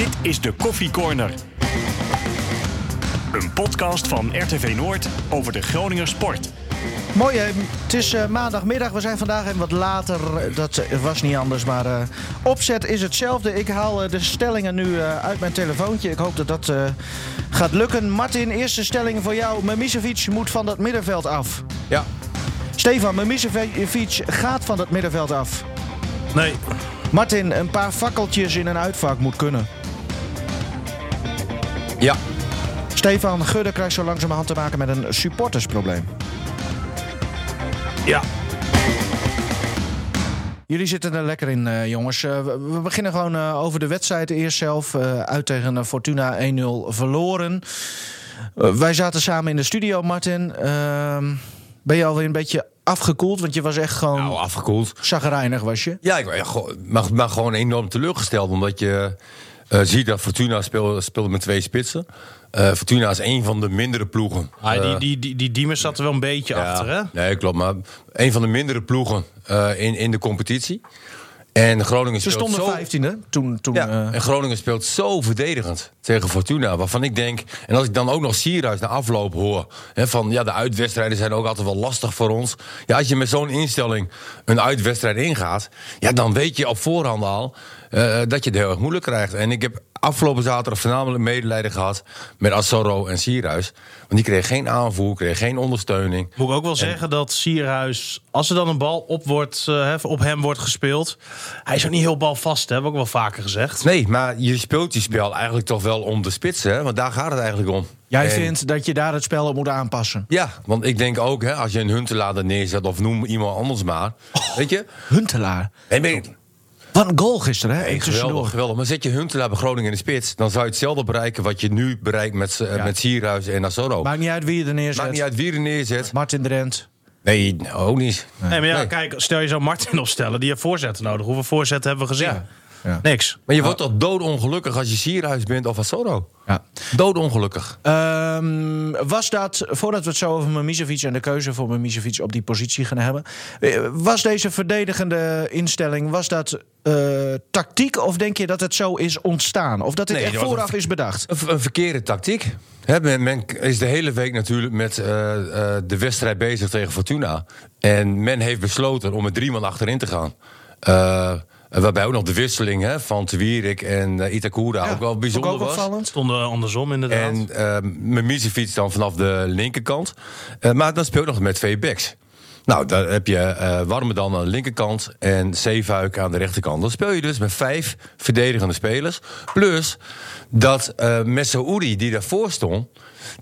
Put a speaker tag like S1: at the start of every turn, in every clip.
S1: Dit is de Koffie Corner. Een podcast van RTV Noord over de Groninger sport.
S2: Mooi, hè? het is eh, maandagmiddag. We zijn vandaag even wat later. Dat was niet anders, maar eh, opzet is hetzelfde. Ik haal eh, de stellingen nu uit mijn telefoontje. Ik hoop dat dat eh, gaat lukken. Martin, eerste stelling voor jou. Memisevic moet van dat middenveld af.
S3: Ja.
S2: Stefan, Memisevic gaat van dat middenveld af.
S4: Nee.
S2: Martin, een paar fakkeltjes in een uitvak moet kunnen.
S3: Ja.
S2: Stefan, Gudde krijgt zo langzamerhand te maken met een supportersprobleem.
S4: Ja.
S2: Jullie zitten er lekker in, eh, jongens. Eh, we, we beginnen gewoon eh, over de wedstrijd. Eerst zelf uit tegen Fortuna 1-0 verloren. Wij zaten samen in de studio, Martin. Ehm, ben je alweer een beetje afgekoeld? Want je was echt gewoon
S3: Nou, afgekoeld.
S2: zagrijnig, was je?
S3: Ja, ik ben ja, gewoon- maar, maar gewoon enorm teleurgesteld. Omdat je eh, ziet dat Fortuna speelde, speelde met twee spitsen. Eh, Fortuna is een van de mindere ploegen.
S4: Ah, die,
S3: Eh,
S4: die, die, die Diemers zat er wel een beetje
S3: ja,
S4: achter, hè?
S3: Nee, klopt. Maar een van de mindere ploegen eh, in, in de competitie. En Groningen
S2: Ze
S3: speelt
S2: stonden
S3: zo...
S2: vijftiende toen. toen
S3: Ja,
S2: eh,
S3: en Groningen speelt zo verdedigend tegen Fortuna. Waarvan ik denk, en als ik dan ook nog Sierhuis na afloop hoor... Hè, van ja, de uitwedstrijden zijn ook altijd wel lastig voor ons. Ja, als je met zo'n instelling een uitwedstrijd ingaat... ja, dan weet je op voorhand al eh, dat je het heel erg moeilijk krijgt. En ik heb afgelopen zaterdag voornamelijk medelijden gehad... met Assoro en Sierhuis. Want die kregen geen aanvoer, kregen geen ondersteuning.
S4: Moet ik ook wel zeggen dat Sierhuis, als er dan een bal op, wordt, eh, hè, op hem wordt gespeeld... Hij is ook niet heel balvast, hè? heb ik ook wel vaker gezegd.
S3: Nee, maar je speelt die spel eigenlijk toch wel om de spitsen. Hè? Want daar gaat het eigenlijk om.
S2: jij
S3: En-
S2: vindt dat je daar het spel op moet aanpassen.
S3: Ja, want ik denk ook, hè, als je een Huntelaar neerzet of noem iemand anders maar. weet je?
S2: Huntelaar.
S3: Je,
S2: Wat een goal gisteren, hè? Tussendoor.
S3: geweldig, geweldig. Maar zet je Huntelaar bij Groningen in de spits... dan zou je hetzelfde bereiken wat je nu bereikt met, eh,
S2: Ja.
S3: met Sierhuis en Assoro.
S2: Maakt niet uit wie je er neerzet.
S3: Maakt niet uit wie er neerzet.
S2: Martin Drent.
S3: Nee, ook niet.
S4: Nee, maar ja,
S3: Nee.
S4: kijk, stel je zou Martin opstellen, die heeft voorzetten nodig. Hoeveel voorzetten hebben we gezien?
S2: Ja. Ja.
S4: Niks.
S3: Maar je wordt toch doodongelukkig als je Sierhuis bent of Assoro?
S2: Ja.
S3: Doodongelukkig.
S2: Ehm, was dat, voordat we het zo over Mimicevic en de keuze voor Mimicevic op die positie gaan hebben, eh, was deze verdedigende instelling, was dat eh, tactiek of denk je dat het zo is ontstaan? Of dat het
S3: Nee,
S2: echt vooraf is bedacht?
S3: Een, een verkeerde tactiek. Men, men is de hele week natuurlijk met eh, de wedstrijd bezig tegen Fortuna. En men heeft besloten om met drie man achterin te gaan. Eh, waarbij ook nog de wisseling hè, van Twierik en uh, Itakura ook wel bijzonder
S2: ook
S3: was.
S2: opvallend.
S4: Stonden andersom inderdaad.
S3: En uh, Mimicevic dan vanaf de linkerkant. Uh, maar dan speelt nog met twee backs. Nou, daar heb je uh, Warme dan aan de linkerkant en Zeefuik aan de rechterkant. Dan speel je dus met vijf verdedigende spelers. Plus dat uh, Messaoudi, die daarvoor stond...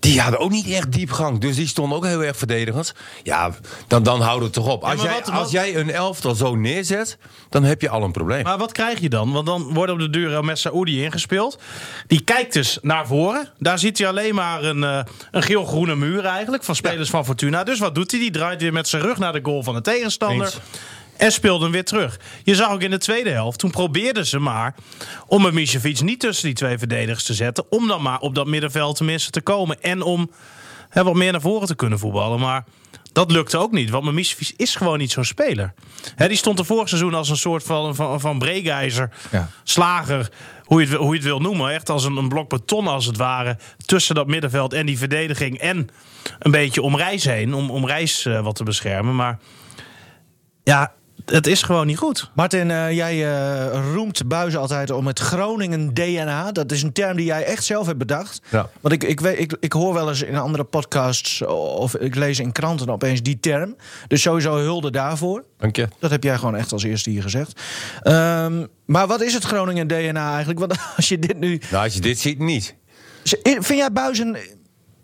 S3: die hadden ook niet echt diepgang. Dus die stonden ook heel erg verdedigend. Ja, dan, dan houdt het toch op. Als, jij,
S4: wat- wat-
S3: als jij een elftal zo neerzet, dan heb je al een probleem.
S4: Maar wat krijg je dan? Want dan wordt op de deur met Saoedi ingespeeld. Die kijkt dus naar voren. Daar ziet hij alleen maar een, eh, een geel-groene muur eigenlijk van spelers van Fortuna. Dus wat doet hij? Die draait weer met zijn rug naar de goal van de tegenstander.
S3: Eens.
S4: En hem weer terug. Je zag ook in de tweede helft. Toen probeerden ze maar om een Misevic niet tussen die twee verdedigers te zetten. Om dan maar op dat middenveld tenminste te komen. En om hè, wat meer naar voren te kunnen voetballen. Maar dat lukte ook niet. Want Mimicevic is gewoon niet zo'n speler. Hè, die stond er vorig seizoen als een soort van, van, van breekijzer.
S2: Ja.
S4: Slager. Hoe je, het, wil- hoe je het wil noemen. Echt als een, een blok beton als het ware. Tussen dat middenveld en die verdediging. En een beetje om Reis heen. Om, om Reis eh, wat te beschermen. Maar ja, het is gewoon niet goed.
S2: Martin, eh, jij eh, roemt Buizen altijd om het Groningen DNA. Dat is een term die jij echt zelf hebt bedacht.
S3: Ja.
S2: Want ik, ik, weet, ik, ik hoor wel eens in andere podcasts of ik lees in kranten opeens die term. Dus sowieso hulde daarvoor.
S3: Dank je.
S2: Dat heb jij gewoon echt als eerste hier gezegd. Ehm, maar wat is het Groningen DNA eigenlijk? Want als je dit nu...
S3: Nou, als je dit ziet, niet.
S2: Vind jij Buizen...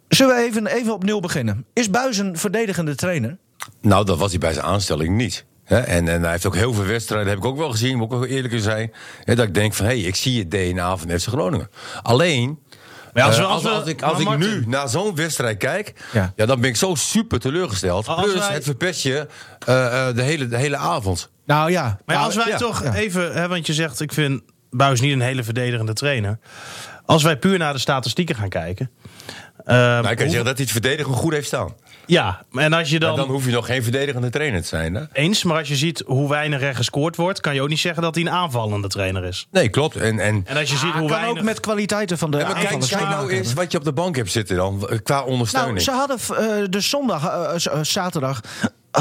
S2: Zullen we even, even op nul beginnen? Is Buizen verdedigende trainer?
S3: Nou, dat was hij bij zijn aanstelling niet. En, en hij heeft ook heel veel wedstrijden, heb ik ook wel gezien, moet ik ook eerlijk in zijn. hè, dat ik denk van, hé, hey, ik zie het DNA van FC Groningen. Alleen,
S4: Maar als
S3: eh,
S4: we-
S3: als,
S4: we-
S3: als ik, als ik
S4: Martin-
S3: nu naar zo'n wedstrijd kijk,
S2: Ja.
S3: ja. dan ben ik zo super teleurgesteld.
S4: Als
S3: Plus,
S4: wij-
S3: het verpest je eh, eh, de, hele, de hele avond.
S2: Nou ja.
S4: Maar
S2: Nou,
S4: als wij
S3: ja,
S4: toch
S2: ja.
S4: even, hè, want je zegt, ik vind Buis niet een hele verdedigende trainer. Als wij puur naar de statistieken gaan kijken. ehm,
S3: Nou, ik kan je
S4: hoe-
S3: zeggen dat hij het verdedigen goed heeft staan.
S4: Ja, en als je
S3: Maar
S4: dan...
S3: dan hoef je nog geen verdedigende trainer te zijn. Hè?
S4: Eens, maar als je ziet hoe weinig er gescoord wordt... kan je ook niet zeggen dat hij een aanvallende trainer is.
S3: Nee, klopt. En, en,
S4: En als je ziet
S2: Ah,
S4: hoe
S2: kan
S4: weinig...
S2: ook met kwaliteiten van de
S3: Ja, maar kijk, nou eens wat je op de bank hebt zitten dan, eh, qua ondersteuning.
S2: Nou, ze hadden eh, de zondag, eh, zaterdag,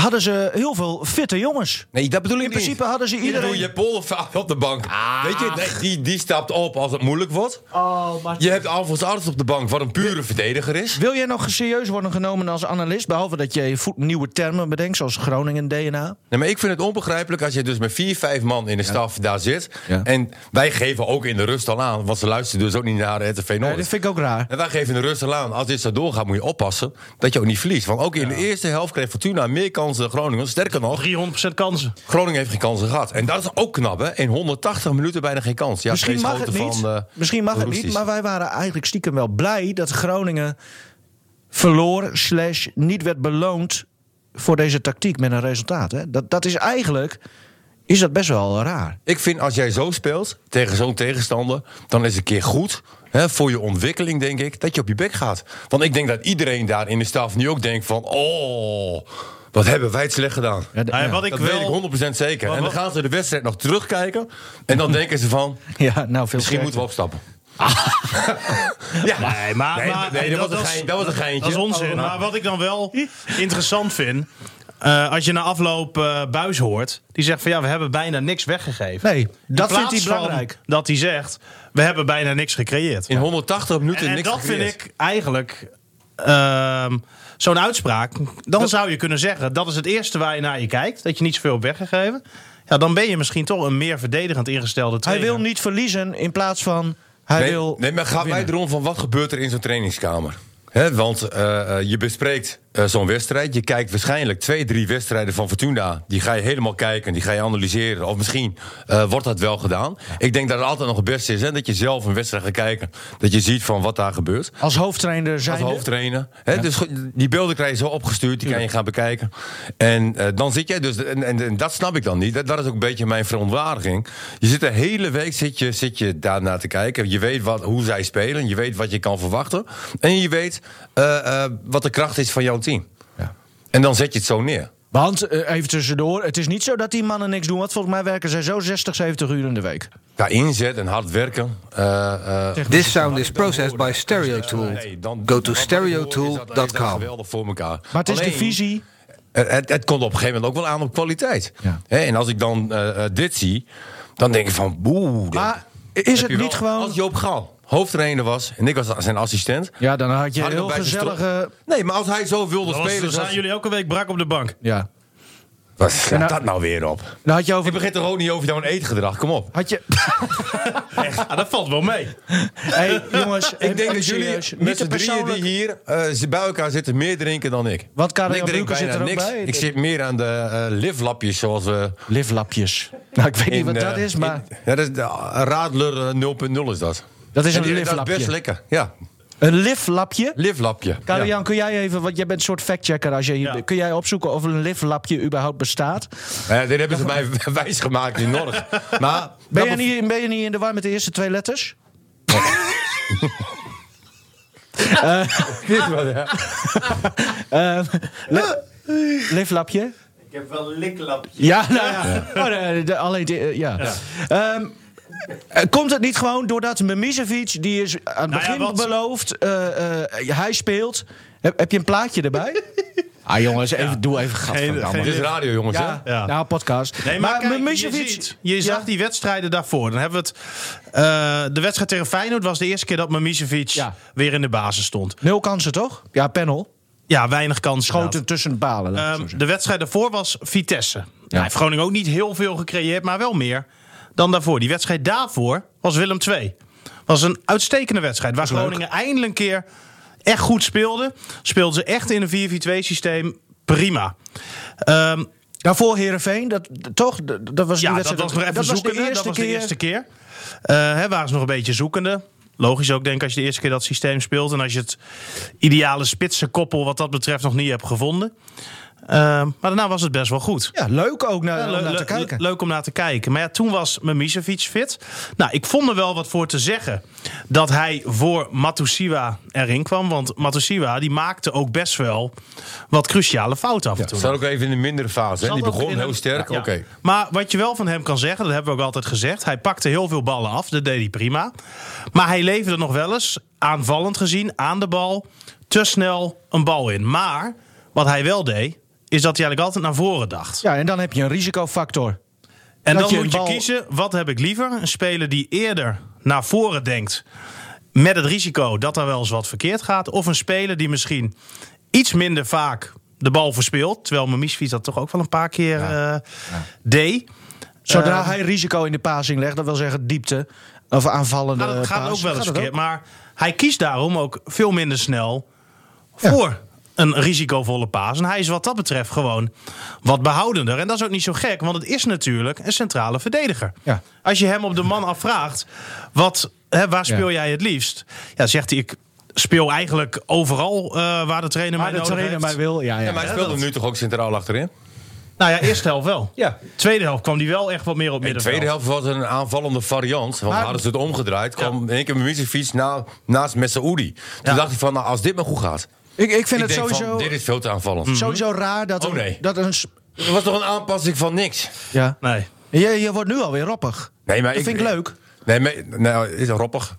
S2: hadden ze heel veel fitte jongens.
S3: nee, dat bedoel ik
S2: In
S3: niet.
S2: principe hadden ze iedereen...
S3: je Poldervaart op de bank. Weet je, nee, die, die stapt op als het moeilijk wordt.
S2: Oh, maar...
S3: Je hebt Alfons Arts op de bank, wat een pure verdediger is.
S2: Wil jij nog serieus worden genomen als analist? Behalve dat je voet- nieuwe termen bedenkt, zoals Groningen DNA.
S3: Nee, maar ik vind het onbegrijpelijk als je dus met vier, vijf man in de staf daar zit.
S2: Ja.
S3: En wij geven ook in de rust al aan, want ze luisteren dus ook niet naar het RTV
S2: Nee,
S3: Noord.
S2: dat vind ik ook raar.
S3: En wij geven in de rust al aan, als dit zo doorgaat, moet je oppassen dat je ook niet verliest. Want ook in de eerste helft kreeg Fortuna meer kansen dan Groningen. Sterker nog,
S4: 300% kansen.
S3: Groningen heeft geen kansen gehad. En dat is ook knap, hè? In 180 minuten bijna geen kans. Ja,
S2: Misschien mag het niet.
S3: Van, eh,
S2: Misschien mag het niet, maar wij waren eigenlijk stiekem wel blij dat Groningen verloor slash niet werd beloond voor deze tactiek met een resultaat. Hè? Dat, dat is eigenlijk is dat best wel raar.
S3: Ik vind als jij zo speelt tegen zo'n tegenstander, dan is het een keer goed. Hè, voor je ontwikkeling, denk ik, dat je op je bek gaat. Want ik denk dat iedereen daar in de staf nu ook denkt van... Oh, wat hebben wij het slecht gedaan.
S2: Ja,
S4: Nou ja, wat ik
S3: dat
S4: wel...
S3: weet ik 100% zeker.
S4: Wat-
S3: En dan gaan ze de wedstrijd nog terugkijken. En dan denken ze van,
S2: Ja, nou, veel
S3: misschien moeten we opstappen.
S4: Ja, nee, maar,
S3: Nee,
S4: maar
S3: nee, dat was een gein- dat was een geintje.
S4: Dat is onzin.
S3: Oh, nou.
S4: Maar wat ik dan wel interessant vind... eh, als je na afloop eh Buis hoort... die zegt van ja, we hebben bijna niks weggegeven.
S2: Nee, dat vindt hij
S4: van
S2: belangrijk.
S4: Dat hij zegt, we hebben bijna niks gecreëerd.
S3: In 180 minuten
S4: En, en
S3: niks
S4: dat vind
S3: gecreëerd.
S4: ik eigenlijk ehm, zo'n uitspraak. Dan zou je kunnen zeggen, dat is het eerste waar je naar je kijkt. Dat je niet zoveel hebt weggegeven. Ja, dan ben je misschien toch een meer verdedigend ingestelde
S2: Hij
S4: trainer.
S2: wil niet verliezen in plaats van hij
S3: nee,
S2: wil.
S3: nee, maar gaat mij erom van wat gebeurt er in zo'n trainingskamer? Hè, want eh, eh, je bespreekt eh, zo'n wedstrijd. Je kijkt waarschijnlijk twee, drie wedstrijden van Fortuna. Die ga je helemaal kijken, die ga je analyseren. Of misschien eh, wordt dat wel gedaan. Ik denk dat het altijd nog het beste is hè, dat je zelf een wedstrijd gaat kijken. Dat je ziet van wat daar gebeurt.
S2: Als hoofdtrainer zijn.
S3: Als hoofdtrainer. Hè, Dus die beelden krijg je zo opgestuurd, die kan je gaan bekijken. En eh, dan zit jij dus, en, en, en dat snap ik dan niet. Dat, dat is ook een beetje mijn verontwaardiging. Je zit de hele week zit je, zit je daarnaar te kijken. Je weet wat, hoe zij spelen, je weet wat je kan verwachten. En je weet eh, eh, wat de kracht is van jouw team.
S2: Ja.
S3: En dan zet je het zo neer.
S2: Want eh, even tussendoor, het is niet zo dat die mannen niks doen. Want volgens mij werken zij zo 60, 70 uur in de week.
S3: Qua inzet en hard werken. eh, eh,
S5: This sound is processed by StereoTool.
S3: nee, dan-
S5: Go to stereotool.com.
S3: geweldig voor elkaar.
S2: Maar het is de visie.
S3: Het, het, komt op een gegeven moment ook wel aan op kwaliteit.
S2: Ja.
S3: Hè, en als ik dan eh, eh, dit zie, dan denk ik van boe.
S2: Maar is het
S3: wel-
S2: niet gewoon.
S3: Als Joop Gal hoofdtrainer was en ik was zijn assistent.
S2: Ja, dan had je
S3: had
S2: heel gezellige.
S3: Nee, maar als hij zo wilde
S4: Dan
S3: spelen.
S4: dan zijn
S3: zoals-
S4: jullie elke week brak op de bank.
S2: Ja.
S3: Wat slaat
S2: En nou-
S3: dat nou weer op?
S2: Dan had je over.
S3: Ik begin toch ook niet over jouw eetgedrag, kom op.
S2: Had je.
S4: Ah, dat valt wel mee.
S2: hey, jongens,
S3: Ik denk dat jullie
S2: serieus,
S3: met
S2: te
S3: z'n drieën die
S2: persoonlijk.
S3: hier eh, ze bij elkaar zitten meer drinken dan ik.
S2: Want Karel
S3: ik drink
S2: zit er ook
S3: niks.
S2: bij.
S3: Ik zit meer aan de eh livlapjes zoals we...
S2: Livlapjes. Nou, ik weet niet wat
S3: eh,
S2: dat is, maar.
S3: in- ja, dat is de Radler eh, 0.0 is dat.
S2: Dat is
S3: En
S2: een
S3: best lekker, ja.
S2: Een livlapje?
S3: Livlapje.
S2: Karel
S3: ja.
S2: Kun jij even, want jij bent een soort factchecker. Als je,
S4: Ja.
S2: Kun jij opzoeken of een livlapje überhaupt bestaat?
S3: Ja, dit hebben ze mij wijs gemaakt in Norg. Maar
S2: Ben je, niet, ben je niet in de war met de eerste twee letters?
S3: Dit wel, ja.
S2: Eh, li- livlapje?
S6: Ik heb wel een liklapje.
S2: Ja, nou ja. Oh, de- alleen de- eh, ja. Ehm, eh, komt het niet gewoon doordat Mimicevic, die is aan het
S4: Nou ja,
S2: begin
S4: wat-
S2: beloofd, eh, eh, hij speelt. Heb, heb je een plaatje erbij? ah jongens, even, doe even
S4: geen-
S3: Dit is radio, jongens.
S2: Ja,
S3: Hè?
S4: Ja.
S2: nou, podcast.
S4: Nee, maar, kijk, je,
S2: Mimicevic-
S4: ziet, je
S2: Ja.
S4: zag die wedstrijden daarvoor. Dan hebben we het. eh, de wedstrijd tegen Feyenoord was de eerste keer dat Mimicevic
S2: Ja.
S4: weer in de basis stond.
S2: Nul kansen, toch? Ja, panel.
S4: Ja, weinig kans.
S2: Schoten tussen het zo
S4: Ehm, de wedstrijd daarvoor was Vitesse. Hij heeft Groningen ook niet heel veel gecreëerd, maar wel meer dan daarvoor. Die wedstrijd daarvoor was Willem II. Was een uitstekende wedstrijd. Waar Groningen eindelijk een keer echt goed speelde. Speelden ze echt in een 4-4-2 systeem. Prima. Ehm,
S2: Daarvoor Herenveen, dat toch? Dat, was die
S4: ja, dat was nog even
S2: dat
S4: zoekende. dat was de eerste keer. Eh, hè, waren ze nog een beetje zoekende. Logisch ook, denk ik, als je de eerste keer dat systeem speelt. En als je het ideale spitse koppel wat dat betreft nog niet hebt gevonden. Eh, maar daarna was het best wel goed.
S2: Ja, leuk ook naar,
S4: Ja,
S2: om
S4: le-
S2: naar te
S4: le-
S2: kijken.
S4: Leuk om naar te kijken. Maar ja, toen was Mimicevic fit. Nou, ik vond er wel wat voor te zeggen dat hij voor Matusiwa erin kwam. Want Matusiwa die maakte ook best wel wat cruciale fouten af en toe.
S3: Staat ook even in de mindere fase. Hè? Die begon heel
S4: een-
S3: sterk.
S4: Ja.
S3: Oké.
S4: Maar wat je wel van hem kan zeggen, dat hebben we ook altijd gezegd. Hij pakte heel veel ballen af, dat deed hij prima. Maar hij leverde nog wel eens, aanvallend gezien, aan de bal, te snel een bal in. Maar wat hij wel deed, is dat hij eigenlijk altijd naar voren dacht.
S2: Ja, en dan heb je een risicofactor.
S4: En
S2: Dat
S4: dan
S2: je
S4: moet je kiezen, wat heb ik liever? Een speler die eerder naar voren denkt... met het risico dat er wel eens wat verkeerd gaat... of een speler die misschien iets minder vaak de bal verspeelt... terwijl Mamisfiets dat toch ook wel een paar keer eh, deed...
S2: Zodra
S4: Eh,
S2: hij risico in de passing legt, dat wil zeggen diepte of aanvallende
S4: gaat, het gaat
S2: paas,
S4: ook wel eens verkeerd. Maar hij kiest daarom ook veel minder snel voor een risicovolle paas. En hij is wat dat betreft gewoon wat behoudender. En dat is ook niet zo gek, want het is natuurlijk een centrale verdediger.
S2: Ja.
S4: Als je hem op de man afvraagt, wat, hè, waar speel
S2: Ja.
S4: jij het liefst? Ja, zegt hij, ik speel eigenlijk overal eh, waar de trainer
S2: Maar
S4: mij
S2: de
S4: nodig
S2: trainer
S4: heeft.
S2: mij wil, ja, ja.
S3: Ja, maar hij speelde nu toch ook centraal achterin?
S4: Nou ja, eerste helft wel.
S3: Ja.
S4: Tweede helft kwam hij wel echt wat meer op
S3: In de
S4: middenveld.
S3: tweede helft was een aanvallende variant. Want
S2: Maar-
S3: hadden ze het omgedraaid, kwam in één keer Mimicevic na, naast Messaoudi. Toen
S4: Ja.
S3: dacht ik van, nou, als dit maar goed gaat.
S2: Ik, ik vind
S3: Ik
S2: het
S3: denk
S2: sowieso,
S3: van, dit is veel te aanvallend.
S2: sowieso raar dat,
S3: Oh,
S2: een, dat een... s-
S3: Er was toch een aanpassing van niks?
S2: Ja.
S4: Nee.
S2: Je, je wordt nu alweer roppig.
S3: Nee, maar
S2: Dat vind ik leuk.
S3: Nee, maar, nou, is dat roppig?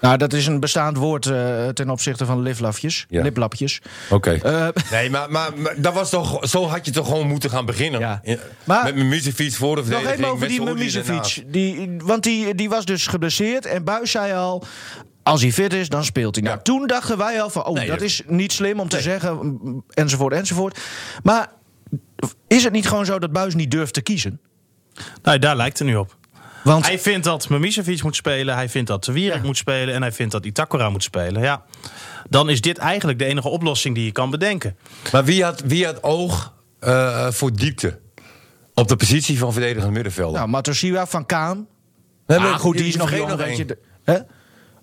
S2: Nou, dat is een bestaand woord eh, ten opzichte van liplapjes.
S3: Ja.
S2: liplapjes.
S3: Oké.
S2: Eh,
S3: Nee, maar, maar, maar dat was toch, zo had je toch gewoon moeten gaan beginnen.
S2: Ja.
S3: In-
S2: Maar-
S3: met mijn muziekfiets voor de
S2: Nog
S3: verdediging.
S2: even over die. Mimicevic. Die, want die, die was dus geblesseerd. En Buis zei al... Als hij fit is, dan speelt hij. Nou,
S3: Ja.
S2: toen dachten wij al van... Oh,
S3: Nee,
S2: dat is niet slim om te zeggen. mm, Enzovoort, enzovoort. Maar is het niet gewoon zo dat Buis niet durft te kiezen?
S4: Nou, daar lijkt het nu op.
S2: Want
S4: Hij vindt dat Mimicevic moet spelen. Hij vindt dat Tewierik moet spelen. En hij vindt dat Itakura moet spelen. Ja. Dan is dit eigenlijk de enige oplossing die je kan bedenken.
S3: Maar wie had, wie had oog eh, voor diepte? Op de positie van verdedigend middenvelder.
S2: nou, Matosiwa van Kaan.
S3: Nee,
S2: Ah, goed, die is nog
S3: vergeet
S2: jong. weet
S3: één.
S2: je. De- Hè?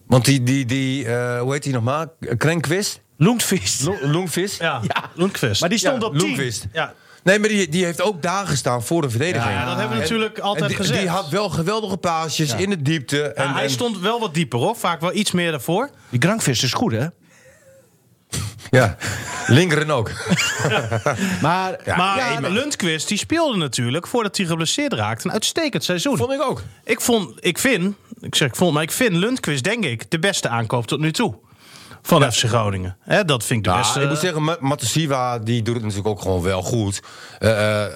S3: Want die, die, die eh, hoe heet die nog maar? Krenkvist?
S2: Loentvist.
S3: Lo- Loenvist?
S4: Ja, Lundqvist.
S2: Maar die stond
S3: Ja,
S2: op 10.
S3: Loenvist.
S4: Ja,
S3: Nee, maar die, die heeft ook daar gestaan voor de verdediging.
S4: ja, dat hebben we
S3: En-
S4: natuurlijk altijd
S3: en die,
S4: gezegd.
S3: Die had wel geweldige paasjes in de diepte. En,
S4: Ja, hij
S3: en-
S4: stond wel wat dieper hoor. Vaak wel iets meer daarvoor.
S2: Die Grankvist is goed, hè?
S3: Ja, linkeren ook.
S2: Maar,
S3: Ja,
S4: maar Lundqvist die speelde natuurlijk voordat hij geblesseerd raakte. Een uitstekend seizoen.
S3: Vond ik ook.
S4: Ik vond, ik vind, ik zeg ik vond, maar ik vind Lundqvist denk ik de beste aankoop tot nu toe. Van FC Groningen. Hè, dat vind ik de
S3: Nou,
S4: beste.
S3: ik moet zeggen, Ma- Matosiwa die doet het natuurlijk ook gewoon wel goed. Eh, eh,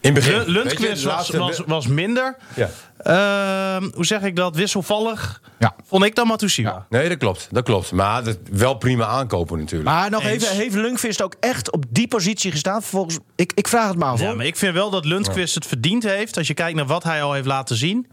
S3: in het begin.
S4: Lundqvist was, was, was minder.
S3: Ja.
S4: Ehm, hoe zeg ik dat? Wisselvallig.
S2: Ja.
S4: Vond ik dan Matusiwa.
S3: Nee, dat klopt. Dat klopt. Maar dat, wel prima aankopen natuurlijk.
S2: maar nog
S4: Eens.
S2: even, heeft Lunkvist ook echt op die positie gestaan? Volgens, ik, ik vraag het maar af.
S4: Ja, maar ik vind wel dat Lundqvist het verdiend heeft. Als je kijkt naar wat hij al heeft laten zien.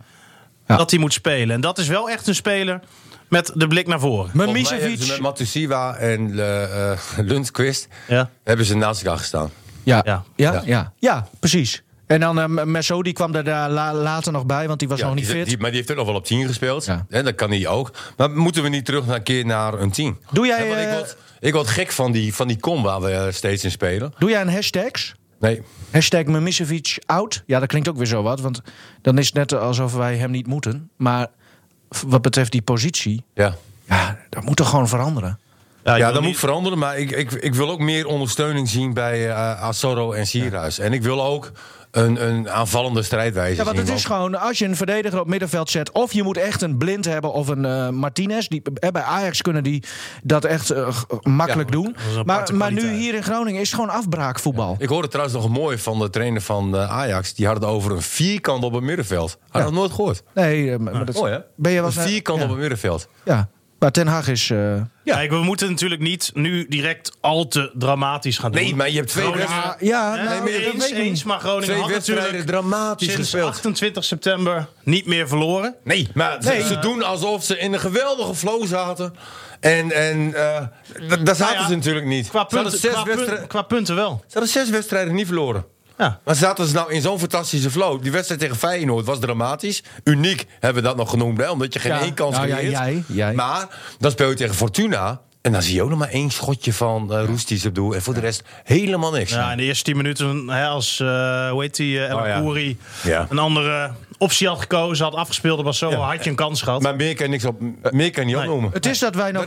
S2: Ja.
S4: Dat hij moet spelen. En dat is wel echt een speler met de blik naar voren.
S2: Maar Misevic...
S3: met Matosiwa en eh, eh, Lundqvist
S4: Ja.
S3: hebben ze naast elkaar gestaan.
S2: Ja,
S4: Ja.
S2: ja. Ja, precies. En dan uh, Messo, die kwam er daar la- later nog bij, want die was
S3: Ja,
S2: nog niet
S3: die-
S2: fit.
S3: die- maar die heeft ook nog wel op 10 gespeeld.
S2: Ja.
S3: En dat kan hij ook. Maar moeten we niet terug naar een keer naar een 10?
S2: Doe jij,
S3: ik,
S2: eh,
S3: word, ik word gek van die, van die kom waar we eh, steeds in spelen.
S2: Doe jij een hashtags?
S3: Nee.
S2: Hashtag Mimicevic out? Ja, dat klinkt ook weer zo wat, want dan is het net alsof wij hem niet moeten. Maar wat betreft die positie,
S3: Ja.
S2: ja, dat moet toch gewoon veranderen?
S3: Ja, dat
S4: niet-
S3: moet veranderen. Maar ik, ik, ik wil ook meer ondersteuning zien bij eh Asoro en Sierhuis. En ik wil ook een, een aanvallende strijdwijze
S2: Ja, want het is gewoon, als je een verdediger op middenveld zet... of je moet echt een blind hebben of een eh, Martinez. Die, eh, bij Ajax kunnen die dat echt makkelijk
S3: Ja,
S2: doen. Maar, maar nu hier in Groningen is het gewoon afbraakvoetbal.
S3: Ik hoorde trouwens nog mooi van de trainer van Ajax. Die had het over een vierkant op het middenveld. Had ik nog nooit gehoord.
S2: Nee, maar dat,
S3: Mooi hè?
S2: ben je wel
S3: een vierkant
S2: ja.
S3: op het middenveld.
S2: Ja, maar Ten Hag is... eh,
S4: Kijk, we moeten natuurlijk niet nu direct al te dramatisch gaan doen.
S3: Nee, maar je hebt twee
S4: Groningen-
S3: wedstrijden.
S2: ja,
S4: Hè?
S2: nou,
S3: maar
S2: dat
S4: eens, eens, maar Groningen
S3: Twee
S4: had
S3: wedstrijden
S4: natuurlijk
S3: dramatisch
S4: sinds
S3: gespeeld.
S4: 28 september niet meer verloren.
S3: Nee, maar ze-
S2: Nee.
S3: ze doen alsof ze in een geweldige flow zaten. En, en eh, d- daar zaten
S4: Nou ja,
S3: ze natuurlijk niet.
S4: Qua
S3: ze,
S4: punten,
S3: zes
S4: qua punten wel.
S3: ze hadden zes wedstrijden niet verloren.
S4: Ja.
S3: Maar zaten ze nou in zo'n fantastische flow? Die wedstrijd tegen Feyenoord was dramatisch. Uniek hebben we dat nog genoemd, hè? omdat je geen
S2: Ja.
S3: één kans
S2: Nou ja, jij, jij.
S3: Maar dan speel je tegen Fortuna. En dan zie je ook nog maar één schotje van uh, Roesties op doel. En voor de rest helemaal niks.
S4: Ja, in de eerste 10 minuten, hè, als, eh, hoe heet die, uh, El
S3: Oh, ja.
S4: Khoury
S3: Ja.
S4: een andere optie had gekozen, had afgespeeld, was zo,
S3: Ja.
S4: had je een kans gehad.
S3: Maar meer kan je, niks op, meer kan je niet
S4: Nee.
S3: opnoemen.
S2: Het is dat wij nog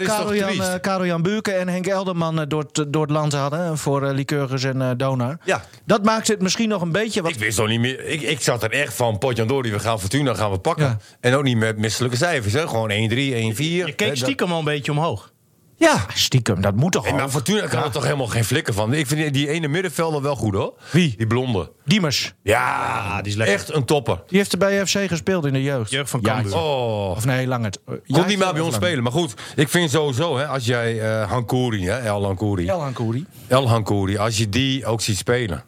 S2: Karel-Jan eh, Buurken en Henk Elderman eh, door, het, door het land hadden. Voor eh Lycurgus en eh Donar.
S3: Ja.
S2: Dat maakt het misschien nog een beetje wat...
S3: Ik wist nog niet meer. Ik, ik zat er echt van. Potjandori, we gaan Fortuna gaan we pakken.
S2: Ja.
S3: En ook niet met misselijke cijfers. Hè. Gewoon 1-3, 1-4.
S4: je keek stiekem al een beetje omhoog.
S2: Ja, stiekem, dat moet toch
S3: En
S2: wel.
S3: maar Fortuna kan er toch helemaal geen flikken van. Ik vind die ene middenvelder wel goed hoor.
S2: Wie?
S3: Die blonde.
S2: Diemers,
S3: Ja,
S4: die is lekker.
S3: Echt een topper.
S2: die heeft er bij FC gespeeld in de jeugd.
S4: Jeugd van
S2: Ja,
S4: Cambuur.
S3: Oh.
S2: Of nee, lang het.
S3: Kon niet maar bij ons spelen. Maar goed, ik vind sowieso, hè, als jij eh Hankouri, hè, El Hankouri.
S2: El Hankouri.
S3: El Hankouri, als je die ook ziet spelen.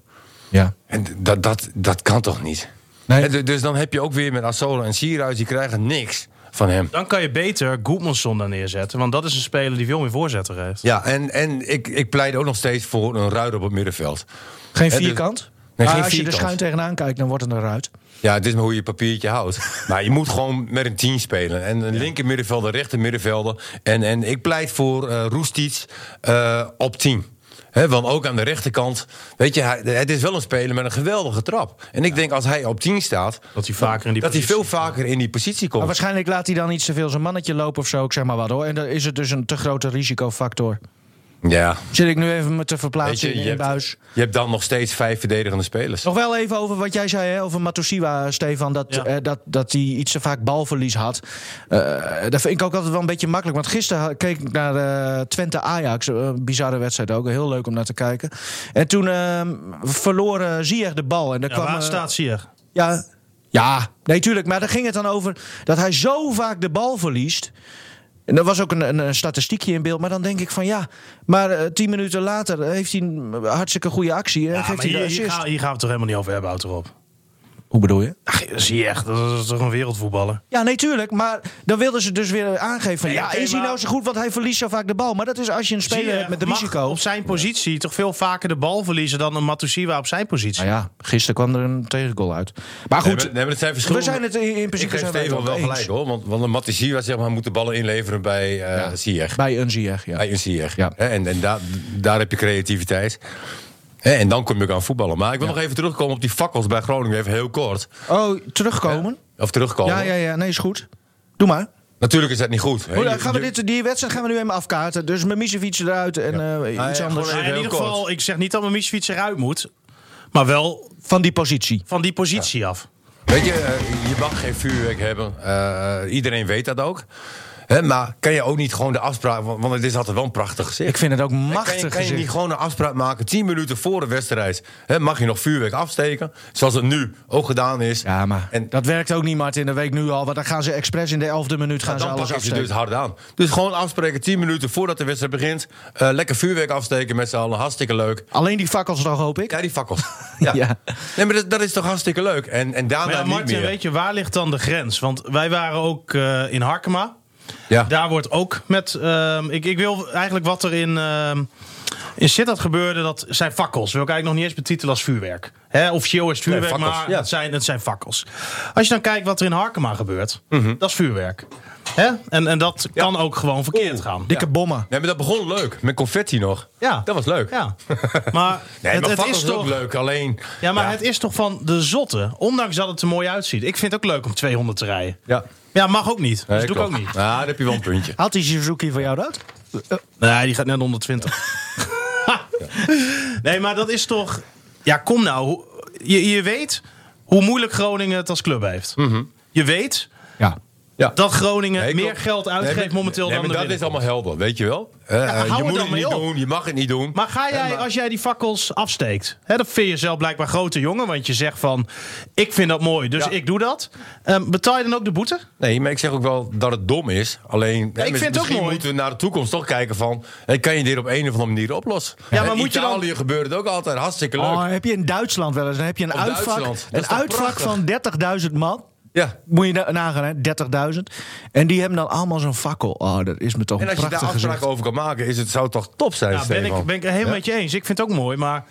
S2: Ja.
S3: En dat, dat, dat kan toch niet?
S2: Nee.
S3: En dus dan heb je ook weer met Assola en Sierhuis, die krijgen niks van hem.
S4: Dan kan je beter Goedmanson daar neerzetten. Want dat is een speler die veel meer voorzetten heeft.
S3: Ja, en, en ik, ik pleit ook nog steeds voor een ruiter op het middenveld.
S2: Geen
S3: dus-
S2: vierkant?
S3: Nee,
S2: Maar
S3: geen
S2: als je er schuin tegenaan kijkt, dan wordt het eruit.
S3: Ja, het is maar hoe je je papiertje houdt. Maar je moet gewoon met een team spelen. En een linker middenvelder, rechter middenvelder. En, en ik pleit voor eh Roestic eh, op 10. Hè, want ook aan de rechterkant, weet je, hij, het is wel een speler met een geweldige trap. En ik denk als hij op 10 staat,
S4: Dat hij vaker in die
S3: dat hij veel vaker in die positie
S2: Maar
S3: komt.
S2: waarschijnlijk laat hij dan iets te veel zijn mannetje lopen of zo, ik zeg maar wat hoor. En dan is het dus een te grote risicofactor.
S3: Ja,
S2: Zit ik nu even me te verplaatsen
S3: je,
S2: in
S3: je
S2: de
S3: hebt,
S2: buis.
S3: je hebt dan nog steeds vijf verdedigende spelers.
S2: Nog wel even over wat jij zei hè, over Matosiwa, Stefan. Dat,
S4: Ja.
S2: eh, dat, dat hij iets te vaak balverlies had. Eh, dat vind ik ook altijd wel een beetje makkelijk. Want gisteren keek ik naar eh, Twente-Ajax. Een bizarre wedstrijd ook. Heel leuk om naar te kijken. En toen eh, verloor uh, Ziyech de bal. En daar
S4: Ja,
S2: kwam,
S4: waar staat Sier?
S2: Ja, ja, nee, tuurlijk. Maar daar ging het dan over dat hij zo vaak de bal verliest. En er was ook een, een, een statistiekje in beeld. Maar dan denk ik van ja, maar eh, tien minuten later heeft hij een hartstikke goede actie.
S4: Ja,
S2: geeft
S4: maar
S2: hij
S4: hier, hier, gaan, hier gaan we het toch helemaal niet over hebben, houd erop.
S2: Hoe bedoel je?
S4: Ach, Sier, dat is toch een wereldvoetballer?
S2: Ja, nee, tuurlijk. Maar dan wilden ze dus weer aangeven van...
S4: Nee,
S2: ja, is hij
S4: maar-
S2: nou zo goed, want hij verliest zo vaak de bal. Maar dat is als je een speler hebt met de risico.
S4: op zijn positie toch veel vaker de bal verliezen dan een Matusiwa op zijn positie.
S2: Nou ja, gisteren kwam er een tegengoal uit. Maar
S3: Nee,
S2: goed,
S3: maar, nee, maar het zijn verschillende...
S2: we zijn het in, in
S3: Ik
S2: principe
S3: geef Steven wel
S2: eens.
S3: gelijk hoor. Want, want een Matisiwa zeg maar, moet de ballen inleveren bij eh
S2: Ja.
S3: Ziyech.
S2: Bij een Ziyech, ja.
S3: Bij een Ziyech.
S2: Ja.
S3: Hè, En, en daar, daar heb je creativiteit. Hè, En dan kom je ook aan voetballen. Maar ik wil nog even terugkomen op die fakkels bij Groningen. Even heel kort.
S2: Oh, terugkomen?
S3: Of terugkomen.
S2: Ja, ja, ja. Nee, is goed. Doe maar.
S3: Natuurlijk is dat niet goed. hè.
S2: Gaan we dit, die wedstrijd gaan we nu helemaal afkaarten. Dus Mimicevic eruit en eh,
S3: ja,
S2: iets anders.
S3: even-
S4: Nou, in ieder geval, ik zeg niet dat mijn Misfiets eruit moet. Maar wel
S2: Van die positie.
S4: van die positie af.
S3: Weet je, eh, je mag geen vuurwerk hebben. Eh, iedereen weet dat ook. Maar kan je ook niet gewoon de afspraak... Want, want het is altijd wel een prachtig gezicht.
S2: Ik vind het ook machtig
S3: kan je, kan je niet gewoon een afspraak maken, 10 minuten voor de wedstrijd? Hè, mag je nog vuurwerk afsteken? Zoals het nu ook gedaan is.
S2: Ja, maar
S3: En-
S2: dat werkt ook niet, Martin. Dat weet ik nu al. Want dan gaan ze expres in de elfde minuut gaan ze
S3: dan
S2: alles
S3: pakken ze
S2: afsteken.
S3: dus hard aan. Dus gewoon afspreken, 10 minuten voordat de wedstrijd begint. Eh, lekker vuurwerk afsteken met z'n allen, hartstikke leuk.
S2: Alleen die fakkels nog, hoop ik.
S3: Ja, die fakkels. Ja.
S2: Ja.
S3: Nee, maar dat, dat is toch hartstikke leuk. En, en daarna
S4: Maar ja,
S3: niet
S4: Martin,
S3: meer.
S4: weet je, waar ligt dan de grens? Want wij waren ook eh, in Harkema.
S3: Ja.
S4: Daar wordt ook met... ehm, ik, ik wil eigenlijk wat er in, ehm in Sittard gebeurde, dat zijn fakkels. Wil ik eigenlijk nog niet eens betitelen als vuurwerk. Hè, officieel is het
S3: Nee,
S4: vuurwerk,
S3: fakkels,
S4: maar
S3: ja.
S4: het, zijn, het zijn fakkels. Als je dan kijkt wat er in Harkema gebeurt,
S3: Mhm.
S4: dat is vuurwerk. Hè? En, en dat kan ook gewoon verkeerd gaan.
S2: Dikke bommen.
S3: Nee, maar dat begon leuk. Met confetti nog.
S4: Ja.
S3: Dat was leuk.
S4: Ja, maar,
S3: Nee,
S4: het,
S3: maar
S4: het is
S3: ook
S4: toch...
S3: leuk. Alleen...
S4: Ja, maar het is toch van de zotte. Ondanks dat het er mooi uitziet. Ik vind het ook leuk om 200 te rijden.
S3: Ja.
S4: Ja, mag ook niet. Dus doe ik ook niet.
S3: Ja, daar heb je wel een puntje.
S2: Haalt die Suzuki van jou dat?
S4: Nee, die gaat net 120. nee, maar dat is toch... Ja, kom nou. Je, je weet hoe moeilijk Groningen het als club heeft. Je weet
S2: Ja.
S3: Ja.
S4: dat Groningen
S3: Nee,
S4: meer geld uitgeeft
S3: Nee, maar-
S4: momenteel
S3: nee,
S4: dan
S3: maar
S4: de
S3: dat is allemaal helder, weet je wel. Eh, eh, je moet
S4: dan
S3: het niet
S4: op.
S3: doen, je mag het niet doen.
S4: Maar ga jij,
S3: maar-
S4: als jij die fakkels afsteekt, hè, dat vind je zelf blijkbaar grote jongen, want je zegt van, ik vind dat mooi, dus
S3: Ja.
S4: ik doe dat. Ehm, betaal je dan ook de boete?
S3: Nee, maar ik zeg ook wel dat het dom is. Alleen, hè,
S4: ik vind het ook
S3: misschien
S4: mooi.
S3: moeten we naar de toekomst toch kijken van... hè, kan je dit op een of andere manier oplossen?
S4: Ja, maar
S3: In
S4: moet je dan-
S3: Italië gebeurt het ook altijd hartstikke leuk.
S2: Oh, heb je in Duitsland wel eens? Dan heb je een
S3: Op
S2: uitvak, een uitvak van 30.000 man.
S3: Ja.
S2: Moet je na- nagaan, hè? 30.000. En die hebben dan allemaal zo'n fakkel. Oh, dat is me toch
S3: En
S2: een
S3: als je daar afspraken
S2: gezicht.
S3: over kan maken, is het, zou het toch top zijn,
S4: Ja, ben ik, ben ik er helemaal
S3: Ja.
S4: met je eens. Ik vind het ook mooi, maar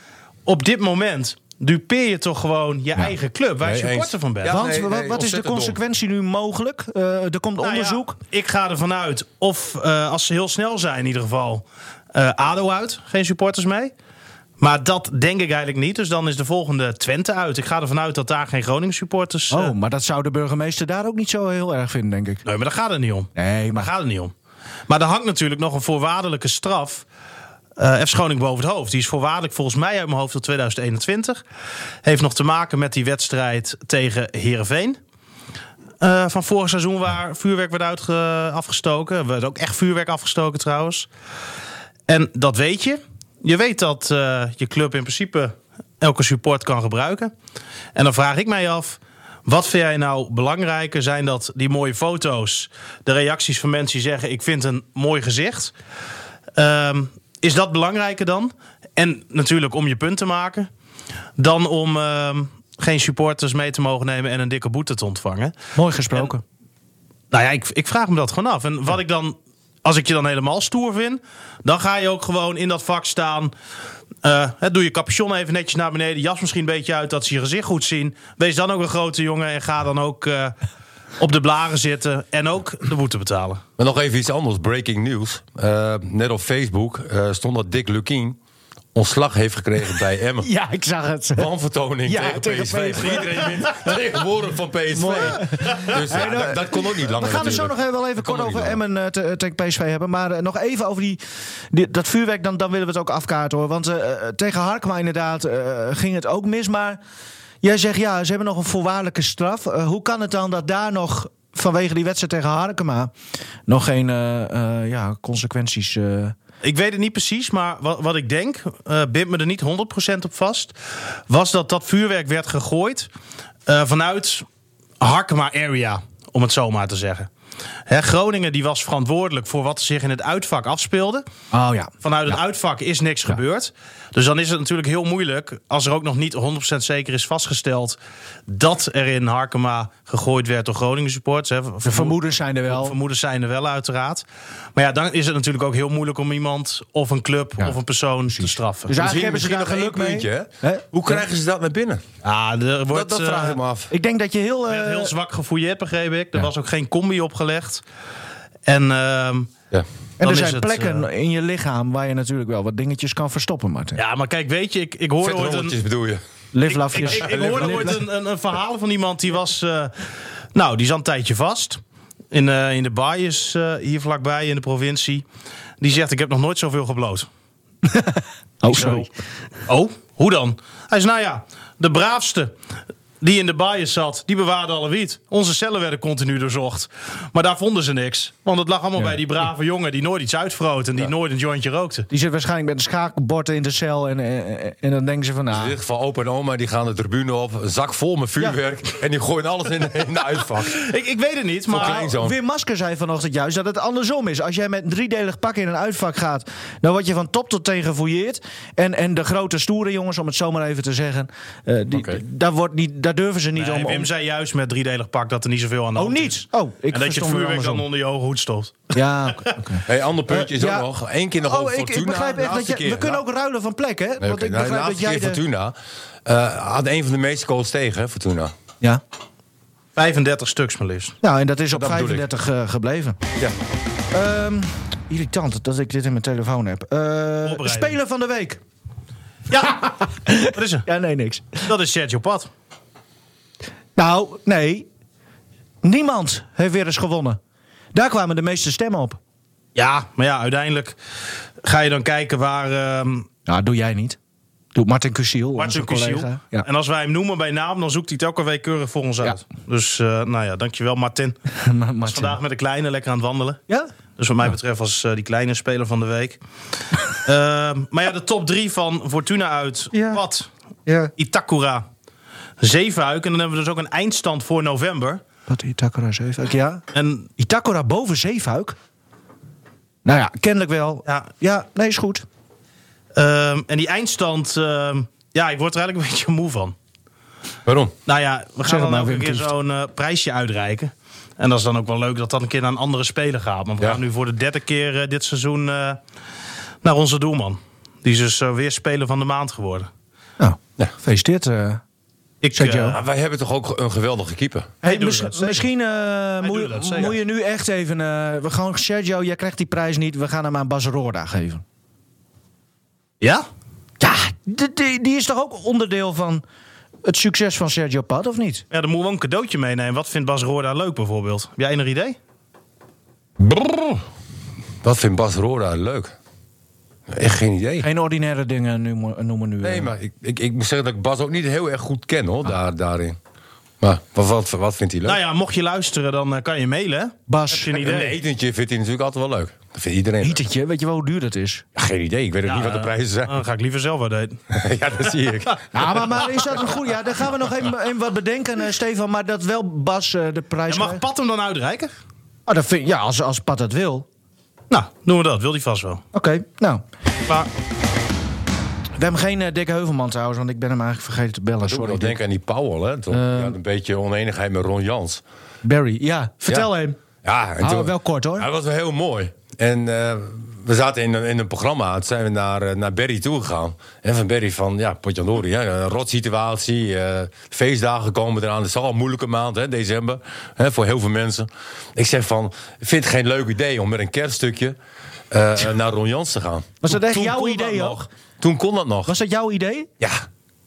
S4: op dit moment dupeer je toch gewoon je eigen club, waar je
S3: Nee,
S4: supporter
S3: eens.
S4: van bent.
S3: Ja,
S2: Want
S3: nee,
S2: wa-
S3: nee,
S2: wat is de
S3: dom.
S2: consequentie nu mogelijk? Eh, er komt
S4: Nou ja,
S2: onderzoek.
S4: ik ga ervan uit, of eh, als ze heel snel zijn in ieder geval, eh, ADO uit. Geen supporters mee. Maar dat denk ik eigenlijk niet. Dus dan is de volgende Twente uit. Ik ga ervan uit dat daar geen Groningen supporters... eh,
S2: Oh, maar dat zou de burgemeester daar ook niet zo heel erg vinden, denk ik.
S4: Nee, maar daar gaat het niet om.
S2: Nee,
S4: Daar
S2: maar
S4: gaat het niet om. Maar er hangt natuurlijk nog een voorwaardelijke straf. eh F. Schoning boven het hoofd. Die is voorwaardelijk volgens mij uit mijn hoofd tot 2021. Heeft nog te maken met die wedstrijd tegen Herenveen. van vorig seizoen waar vuurwerk werd uitge- afgestoken. Er werd ook echt vuurwerk afgestoken trouwens. En dat weet je. Je weet dat eh, je club in principe elke support kan gebruiken. En dan vraag ik mij af. Wat vind jij nou belangrijker? Zijn dat die mooie foto's, de reacties van mensen die zeggen: Ik vind een mooi gezicht? Ehm, is dat belangrijker dan? En natuurlijk om je punt te maken, dan om ehm, geen supporters mee te mogen nemen en een dikke boete te ontvangen.
S2: mooi gesproken.
S4: Nou ja, ik, ik vraag me dat gewoon af. En wat ik dan, als ik je dan helemaal stoer vind, dan ga je ook gewoon in dat vak staan. Hè, doe je capuchon even netjes naar beneden, jas misschien een beetje uit, dat ze je gezicht goed zien. Wees dan ook een grote jongen en ga dan ook eh, op de blaren zitten en ook de boete betalen.
S3: Maar nog even iets anders, breaking news. Eh, net op Facebook stond dat Dick Lukien ontslag heeft gekregen bij Emmen.
S2: Ja, ik zag het.
S3: Wanvertoning
S2: Ja,
S3: tegen,
S2: tegen
S3: PSV.
S2: PSV.
S3: Iedereen wint tegenwoordig van PSV. Dus ja, dat, dat kon ook niet langer
S2: We gaan er zo nog wel even kort over. Emmen eh, te- tegen PSV hebben. Maar eh, nog even over die, die- dat vuurwerk, dan, dan willen we het ook afkaarten hoor. Want eh, tegen Harkema inderdaad ging het ook mis. Maar jij zegt ja, ze hebben nog een voorwaardelijke straf. Hoe kan het dan dat daar nog vanwege die wedstrijd tegen Harkema nog geen ja, consequenties...
S4: Ik weet het niet precies, maar wat, wat ik denk, eh bind me er niet 100% op vast, was dat dat vuurwerk werd gegooid eh, vanuit Harkema area, om het zo maar te zeggen. Hè, Groningen die was verantwoordelijk voor wat zich in het uitvak afspeelde.
S2: Oh ja.
S4: Vanuit het uitvak is niks gebeurd. Dus dan is het natuurlijk heel moeilijk als er ook nog niet 100% zeker is vastgesteld dat er in Harkema gegooid werd door Groningen supporters. Hè.
S2: De vermoedens zijn er wel.
S4: Vermoedens zijn er wel, uiteraard. Maar ja, dan is het natuurlijk ook heel moeilijk om iemand of een club
S2: Ja,
S4: of een persoon te straffen.
S2: Dus eigenlijk
S3: Misschien,
S2: hebben ze
S3: misschien
S2: daar geluk mee.
S3: puntje. Hè? Hoe krijgen ze dat naar binnen?
S4: ja, er wordt
S3: Dat, dat vraag
S4: eh,
S3: ik me af.
S2: Ik denk dat je heel... eh,
S4: werd heel zwak gefouilleerd, begreep ik. Er
S2: Ja.
S4: was ook geen combi opgelegd. En ehm,
S3: Ja.
S2: en er
S4: is
S2: zijn
S4: het,
S2: plekken
S4: eh,
S2: in je lichaam waar je natuurlijk wel wat dingetjes kan verstoppen, Martin.
S4: ja, maar kijk, weet je, ik, ik hoorde ooit een,
S3: bedoel je?
S2: Live,
S4: Ik,
S2: love,
S4: ik,
S2: yes.
S4: ik, ik hoorde ooit een, een, een verhaal van iemand die was. eh, nou, die zat een tijdje vast. In, eh, in de baaiers eh, hier vlakbij in de provincie. Die zegt: Ik heb nog nooit zoveel gebloot.
S2: Oh,
S4: Zo. Oh, hoe dan? Hij zei: Nou ja, de braafste die in de baaiers zat, die bewaarde alle wiet. Onze cellen werden continu doorzocht. Maar daar vonden ze niks. Want het lag allemaal
S2: Ja.
S4: bij die brave jongen die nooit iets uitvroot en die nooit een jointje rookte.
S2: Die zit waarschijnlijk met een schakelbord in de cel. En, en, en dan denken ze van,
S3: In
S2: nou...
S3: dit geval opa en oma die gaan de tribune op, een zak vol met vuurwerk en die gooien alles in de, in de uitvak.
S4: Ik, ik weet het niet, maar.
S2: Wim Masker zei vanochtend juist dat het andersom is. Als jij met een driedelig pak in een uitvak gaat, dan word je van top tot teen gefouilleerd. En, en de grote stoere jongens, om het zo maar even te zeggen, eh, die, daar, wordt niet, daar durven ze niet
S4: Nee,
S2: om.
S4: Wim
S2: om-
S4: zei juist met driedelig pak dat er niet zoveel aan de
S2: Oh,
S4: hand
S2: niet?
S4: is.
S2: Oh, ik
S4: en dat je het vuurwerk dan onder je ogen hoed stopt.
S2: Ja, oké. oké.
S3: Hey, ander puntje is
S2: Eh,
S3: ook
S2: ja.
S3: nog. Eén keer nog
S2: Oh,
S3: over
S2: ik, ik begrijp echt dat je...
S3: keer.
S2: We kunnen ook ruilen van plek, hè?
S3: Nee,
S2: Want ik
S3: Nou,
S2: begrijp dat
S3: laatste
S2: jij
S3: keer
S2: de...
S3: Fortuna eh, had een van de meeste goals tegen, hè, Fortuna.
S2: Ja.
S4: 35 stuks maar liefst.
S2: Nou, en dat is op
S3: Dat bedoel ik.
S2: 35 eh, gebleven.
S3: Ja.
S2: Ehm, irritant dat ik dit in mijn telefoon heb. Eh speler van de week.
S4: Ja, wat is er?
S2: Ja, nee, niks.
S4: Dat is Sergio Pat.
S2: Nou, nee. Niemand heeft weer eens gewonnen. Daar kwamen de meeste stemmen op.
S4: Ja, maar ja, uiteindelijk ga je dan kijken waar
S2: Nou, doe jij niet. Doe Martin Cusiel,
S4: Martin
S2: collega. Ja.
S4: En als wij hem noemen bij naam, dan zoekt hij het elke week keurig voor ons uit. Dus eh, nou ja, dankjewel Martin.
S2: Martin.
S4: Vandaag met de kleine lekker aan het wandelen.
S2: Ja?
S4: Dus wat mij betreft was eh, die kleine speler van de week. Ehm, maar ja, de top drie van Fortuna uit.
S2: Ja.
S4: Itakura, Zeefuik. En dan hebben we dus ook een eindstand voor november.
S2: Wat, Itakura Zeefuik? Ja.
S4: En
S2: Itakura boven Zeefuik? Nou ja, kennelijk wel.
S4: ja,
S2: Ja, nee, is goed.
S4: ehm, en die eindstand, ehm, ja, ik word er eigenlijk een beetje moe van.
S3: Waarom?
S4: Nou ja, we gaan dan
S2: maar,
S4: ook een
S2: Wim
S4: keer zo'n eh, prijsje uitreiken. En dat is dan ook wel leuk dat dat een keer naar een andere speler gaat. Maar we
S3: Ja.
S4: gaan nu voor de derde keer eh, dit seizoen eh, naar onze doelman. Die is dus weer speler van de maand geworden.
S2: Nou, Gefeliciteerd. Eh.
S4: Ik,
S2: Sergio.
S3: Maar wij hebben toch ook een geweldige keeper.
S2: Hey, mis- misschien eh, moet, je- moet nu echt even... eh, we gaan Sergio, jij krijgt die prijs niet. We gaan hem aan Bas Roorda geven.
S4: ja?
S2: Ja, die, die, is toch ook onderdeel van het succes van Sergio Pad, of niet?
S4: Ja, dan moeten we wel een cadeautje meenemen. Wat vindt Bas Roorda leuk bijvoorbeeld? Heb jij een idee?
S3: Brrr. Wat vindt Bas Roda leuk? Echt geen idee.
S2: Geen ordinaire dingen nu, mo- noemen nu.
S3: Nee,
S2: eh.
S3: maar ik, ik, ik moet zeggen dat ik Bas ook niet heel erg goed ken hoor, daar, daarin. Maar wat, wat, wat vindt hij leuk?
S4: Nou ja, mocht je luisteren, dan eh, kan je mailen.
S2: Bas,
S4: Heb je een
S3: een
S4: idee?
S3: etentje vindt hij natuurlijk altijd wel leuk. Dat vindt iedereen. leuk.
S2: Etentje, weet je wel hoe duur dat is?
S3: Ja, geen idee, ik weet ook
S4: Ja,
S3: niet wat de
S4: eh,
S3: prijzen zijn.
S4: Dan ga ik liever zelf wat eten.
S3: ja, dat zie ik.
S2: Ja, maar, maar is dat een goed... Ja, dan gaan we nog even, even wat bedenken, eh, Stefan. Maar dat wel Bas eh, de prijs...
S4: En mag. Pat hem dan uitreiken?
S2: Oh, dat vind, ja, als, als Pat dat wil.
S4: Nou, doen we dat. Wil hij vast wel.
S2: Oké, nou.
S4: Maar
S2: We hebben geen eh, dikke heuvelman trouwens, want ik ben hem eigenlijk vergeten te bellen.
S3: Ik
S2: Sorry.
S3: wel denken aan die Powell, hè. Toch?
S2: Eh,
S3: ja, een beetje oneenigheid met Ron Jans.
S2: Barry, ja. Vertel
S3: Ja.
S2: hem.
S3: Ja, en
S2: Hou
S3: toen-
S2: wel kort hoor.
S3: Dat was wel heel mooi. En eh, we zaten in, een- in een programma. Toen zijn we naar, eh, naar Berry toegegaan. En van Berry van, ja, Potjandori, hè, een rotsituatie. eh feestdagen komen eraan. Het is al een moeilijke maand, hè, december. Hè, voor heel veel mensen. Ik zeg van, vind het geen leuk idee om met een kerststukje eh, naar Ron Jans te gaan.
S2: Was dat echt
S3: Toen
S2: jouw idee
S3: nog. Toen kon dat nog.
S2: Was dat jouw idee?
S3: Ja,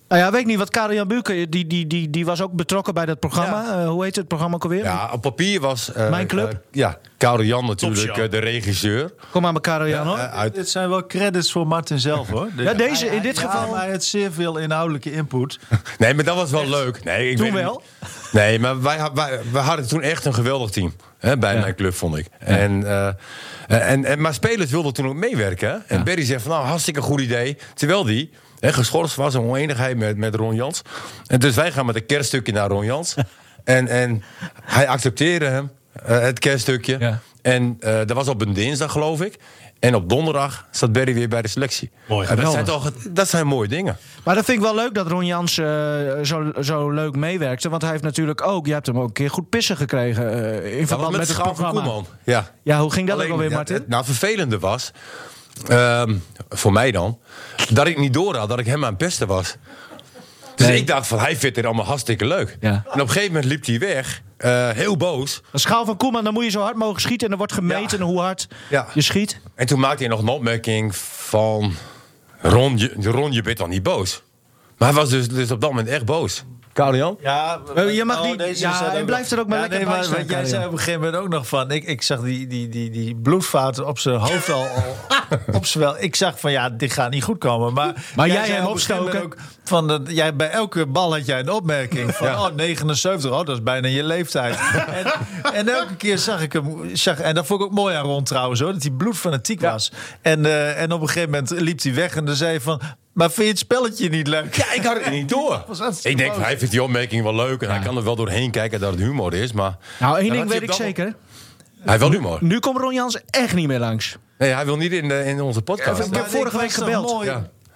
S2: Nou ja, weet ik niet, want Karel-Jan Buurken, die, die, die, die was ook betrokken bij dat programma. Eh, hoe heet het programma ook alweer?
S3: ja, op papier was... eh,
S2: Mijn club?
S3: eh, ja, Karel Jan natuurlijk, de regisseur.
S2: Kom maar met Karel-Jan hoor.
S3: Eh, uit,
S6: Dit zijn wel credits voor Martin zelf hoor.
S2: Ja, deze- in dit
S6: ja,
S2: geval-
S6: maar hij heeft zeer veel inhoudelijke input.
S3: Nee, maar dat was wel leuk. Nee, ik
S2: Toen
S3: weet
S2: wel?
S3: niet. Nee, maar wij, wij, wij hadden toen echt een geweldig team. Hè, bij mijn club, vond ik. En, eh, en, en, maar spelers wilden toen ook meewerken. hè. En Berry zegt van, nou, hartstikke goed idee. Terwijl die hè, geschorst was, een oneenigheid met, met Ron Jans. En dus wij gaan met een kerststukje naar Ron Jans. en, en hij accepteerde hem, eh, het kerststukje.
S2: Ja.
S3: En eh, dat was op een dinsdag, geloof ik. En op donderdag zat Berry weer bij de selectie.
S4: Mooi,
S3: dat, zijn toch, dat zijn mooie dingen.
S2: Maar dat vind ik wel leuk dat Ron Jans eh, zo, zo leuk meewerkte. Want hij heeft natuurlijk ook, je hebt hem ook een keer goed pissen gekregen. eh, in verband met, het
S3: Schaal van
S2: programma.
S3: Koeman. Ja.
S2: Ja, hoe ging dat
S3: Alleen,
S2: ook alweer,
S3: ja,
S2: Martin?
S3: Het nou, vervelende was, voor mij dan, dat ik niet door had dat ik hem aan het pesten was. Dus
S2: Nee.
S3: ik dacht van, hij vindt het allemaal hartstikke leuk.
S2: Ja.
S3: En op een gegeven moment liep hij weg, eh, heel boos.
S2: Een schaal van Koeman, dan moet je zo hard mogen schieten. En er wordt gemeten hoe hard
S3: Ja.
S2: je schiet.
S3: En toen maakte hij nog een opmerking van... Ron, je, Ron, je bent dan niet boos? Maar hij was dus, dus op dat moment echt boos. Karel-Jan?
S6: Ja,
S2: Eh, je mag
S6: oh,
S2: niet-
S6: deze
S2: ja, en blijft er ook maar lekker
S6: nee,
S2: bij
S6: maar
S2: staan,
S6: wat Jij zei op een gegeven moment ook nog van... Ik, ik zag die, die, die, die bloedvaten op zijn hoofd al, al opzwel. Ik zag van ja, dit gaat niet goed komen. Maar,
S2: Maar jij
S6: zei
S2: hem
S6: op
S2: opstoken?
S6: Ook van dat jij, bij elke bal had jij een opmerking van... Oh, 79, oh, dat is bijna je leeftijd. en, en elke keer zag ik hem... Zag, en dat vond ik ook mooi aan Ron trouwens, hoor. Dat hij bloedfanatiek was. En, eh, en op een gegeven moment liep hij weg en dan zei hij van... Maar vind je het spelletje niet leuk?
S3: Ja, ik had het niet door. Ik denk, hij vindt die opmerking wel leuk. En hij kan er wel doorheen kijken dat het humor is. Maar
S2: Nou, één ding weet ik zeker.
S3: hij heeft wel humor.
S2: Nu komt Ron Jans echt niet meer langs.
S3: Nee, hij wil niet in, de, in onze podcast.
S2: Ik heb vorige week gebeld.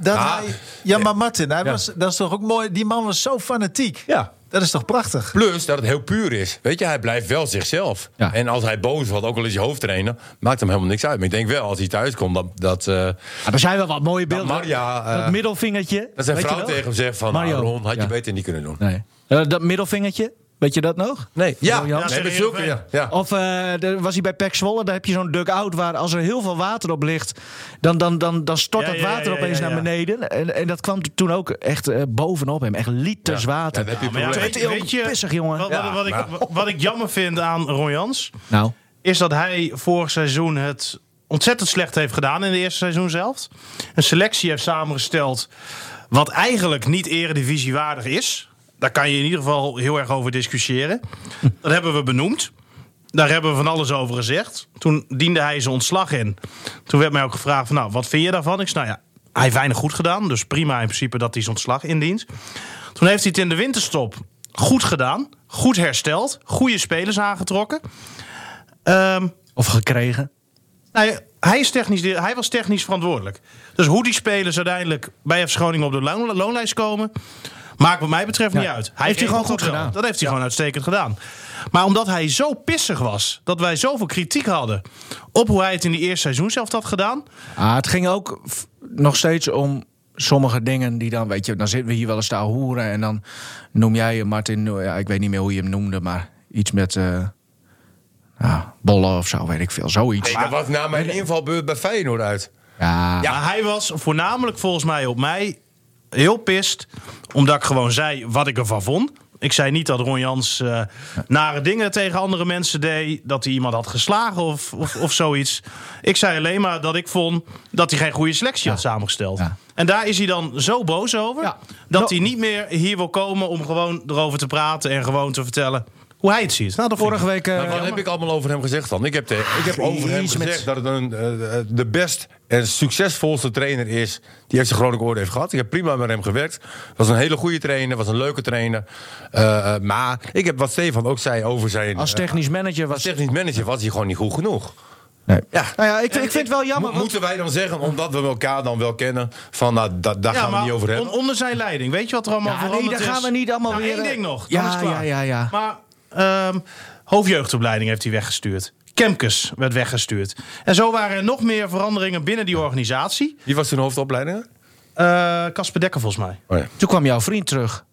S6: Dat
S3: Ah,
S6: hij, ja, maar Martin, hij was, dat is toch ook mooi. Die man was zo fanatiek.
S3: Ja.
S6: Dat is toch prachtig?
S3: Plus dat het heel puur is. Weet je, hij blijft wel zichzelf.
S2: Ja.
S3: En als hij boos wordt, ook al is hij hoofdtrainer, maakt hem helemaal niks uit. Maar ik denk wel, als hij thuis komt, dat, dat, eh,
S2: er zijn wel wat mooie
S3: dat
S2: beelden.
S3: Maria... eh,
S2: dat middelvingertje.
S3: dat zijn vrouw tegen hem zegt van...
S2: Mario.
S3: Ron, had je
S2: Ja.
S3: beter niet kunnen doen.
S2: Nee. Eh, dat middelvingertje, weet je dat nog?
S3: Nee, ja. Nee, zulke, ja. ja.
S2: Of eh, er was hij bij Pek Zwolle, daar heb je zo'n dugout waar als er heel veel water op ligt, dan, dan, dan, dan stort
S4: Ja,
S2: dat water
S4: ja, ja,
S2: opeens
S4: ja,
S2: naar
S4: ja.
S2: beneden. En, en dat kwam toen ook echt eh, bovenop hem. Echt liters
S3: Ja,
S2: water.
S3: dan heb je.
S2: Weet je,
S4: weet je,
S2: pissig, jongen.
S4: Wat, wat, ik, wat ik jammer vind aan Ron Jans...
S2: Nou,
S4: is dat hij vorig seizoen het ontzettend slecht heeft gedaan in de eerste seizoen zelf. Een selectie heeft samengesteld wat eigenlijk niet eredivisiewaardig is. Daar kan je in ieder geval heel erg over discussiëren. Dat hebben we benoemd. Daar hebben we van alles over gezegd. Toen diende hij zijn ontslag in. Toen werd mij ook gevraagd van, nou, wat vind je daarvan? Ik zei, nou ja, hij heeft weinig goed gedaan. Dus prima in principe dat hij zijn ontslag indient. Toen heeft hij het in de winterstop goed gedaan. Goed hersteld. Goede spelers aangetrokken. Ehm,
S2: of gekregen.
S4: nou ja, hij, is technisch, hij was technisch verantwoordelijk. Dus hoe die spelers uiteindelijk bij FC Groningen op de loon- loonlijst komen... maakt wat mij betreft niet uit.
S2: Heeft hij gewoon goed gedaan.
S4: Dat heeft hij gewoon uitstekend gedaan. Maar omdat hij zo pissig was... dat wij zoveel kritiek hadden... op hoe hij het in die eerste seizoen zelf had gedaan...
S2: Ah, het ging ook nog steeds om sommige dingen die dan, weet je, dan zitten we hier wel eens te hoeren en dan noem jij je Martin, ja, ik weet niet meer hoe je hem noemde, maar iets met eh ja, bollen of zo, weet ik veel, zoiets.
S3: Nee, dat was na mijn invalbeurt bij Feyenoord uit.
S2: Ja,
S4: Ja, hij was voornamelijk volgens mij op mij heel pist. Omdat ik gewoon zei wat ik ervan vond. Ik zei niet dat Ron Jans eh, nare dingen tegen andere mensen deed. Dat hij iemand had geslagen of, of, of zoiets. Ik zei alleen maar dat ik vond dat hij geen goede selectie had samengesteld.
S2: Ja.
S4: En daar is hij dan zo boos over.
S2: Ja.
S4: Dat hij niet meer hier wil komen om gewoon erover te praten. En gewoon te vertellen hoe hij het ziet. Nou, vind
S2: vorige week... eh,
S3: Nou, wat heb ik allemaal over hem gezegd dan? Ik heb, te- ik heb over hem gezegd dat het een, eh, de best en succesvolste trainer is die FC Groningen ooit heeft gehad. Ik heb prima met hem gewerkt. Was een hele goede trainer, was een leuke trainer. Eh, eh, maar ik heb wat Stefan ook zei over zijn...
S2: als
S3: eh,
S2: technisch manager was...
S3: als technisch manager was hij gewoon niet goed genoeg.
S2: Nee.
S3: Ja.
S2: Nou ja, ik, ik vind het wel jammer.
S3: Mo-
S2: want-
S3: Moeten wij dan zeggen, omdat we elkaar dan wel kennen, van nou, da- daar
S4: Ja,
S3: gaan we niet over hebben?
S4: on- onder zijn leiding. Weet je wat er allemaal
S2: Ja, nee, daar
S4: is?
S2: gaan we niet allemaal
S4: Nou,
S2: weer,
S4: één
S2: eh,
S4: ding nog. Dan
S2: Ja,
S4: is het klaar.
S2: ja, ja, ja.
S4: Maar ehm, hoofdjeugdopleiding heeft hij weggestuurd. Kemkes werd weggestuurd. En zo waren er nog meer veranderingen binnen die organisatie.
S3: Wie was toen hoofdopleidingen?
S4: Eh, Casper Dekker volgens mij.
S3: Oh ja.
S2: Toen kwam jouw vriend terug.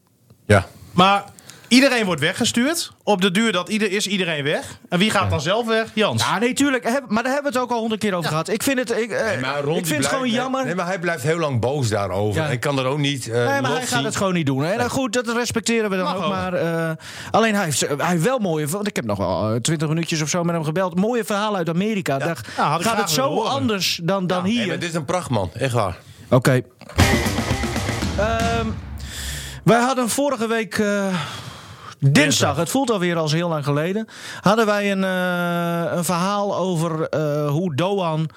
S3: ja.
S4: Maar iedereen wordt weggestuurd. Op de duur dat ieder, is iedereen weg. En wie gaat dan zelf weg? Jans.
S2: Ja, nee, tuurlijk. Heb- Maar daar hebben we het ook al honderd keer over gehad. Ik vind het, ik, eh,
S3: Nee, maar Ron,
S2: ik vind het gewoon jammer.
S3: Nee, maar hij blijft heel lang boos daarover.
S2: Ja.
S3: Ik kan er ook niet. eh
S2: Nee, maar hij gaat het gewoon niet doen. Nou, goed, dat respecteren we dan
S4: Mag
S2: ook. Maar eh, alleen hij heeft, hij heeft wel mooie. Want ik heb nog wel twintig minuutjes of zo met hem gebeld. Mooie verhalen uit Amerika. Daar
S4: Ja, had ik
S2: gaat het zo
S4: horen.
S2: anders dan, dan hier.
S3: maar dit is een prachtman, echt waar.
S2: Oké. Ehm, wij hadden vorige week. Dinsdag, het voelt alweer als heel lang geleden. Hadden wij een, eh, een verhaal over eh, hoe Doan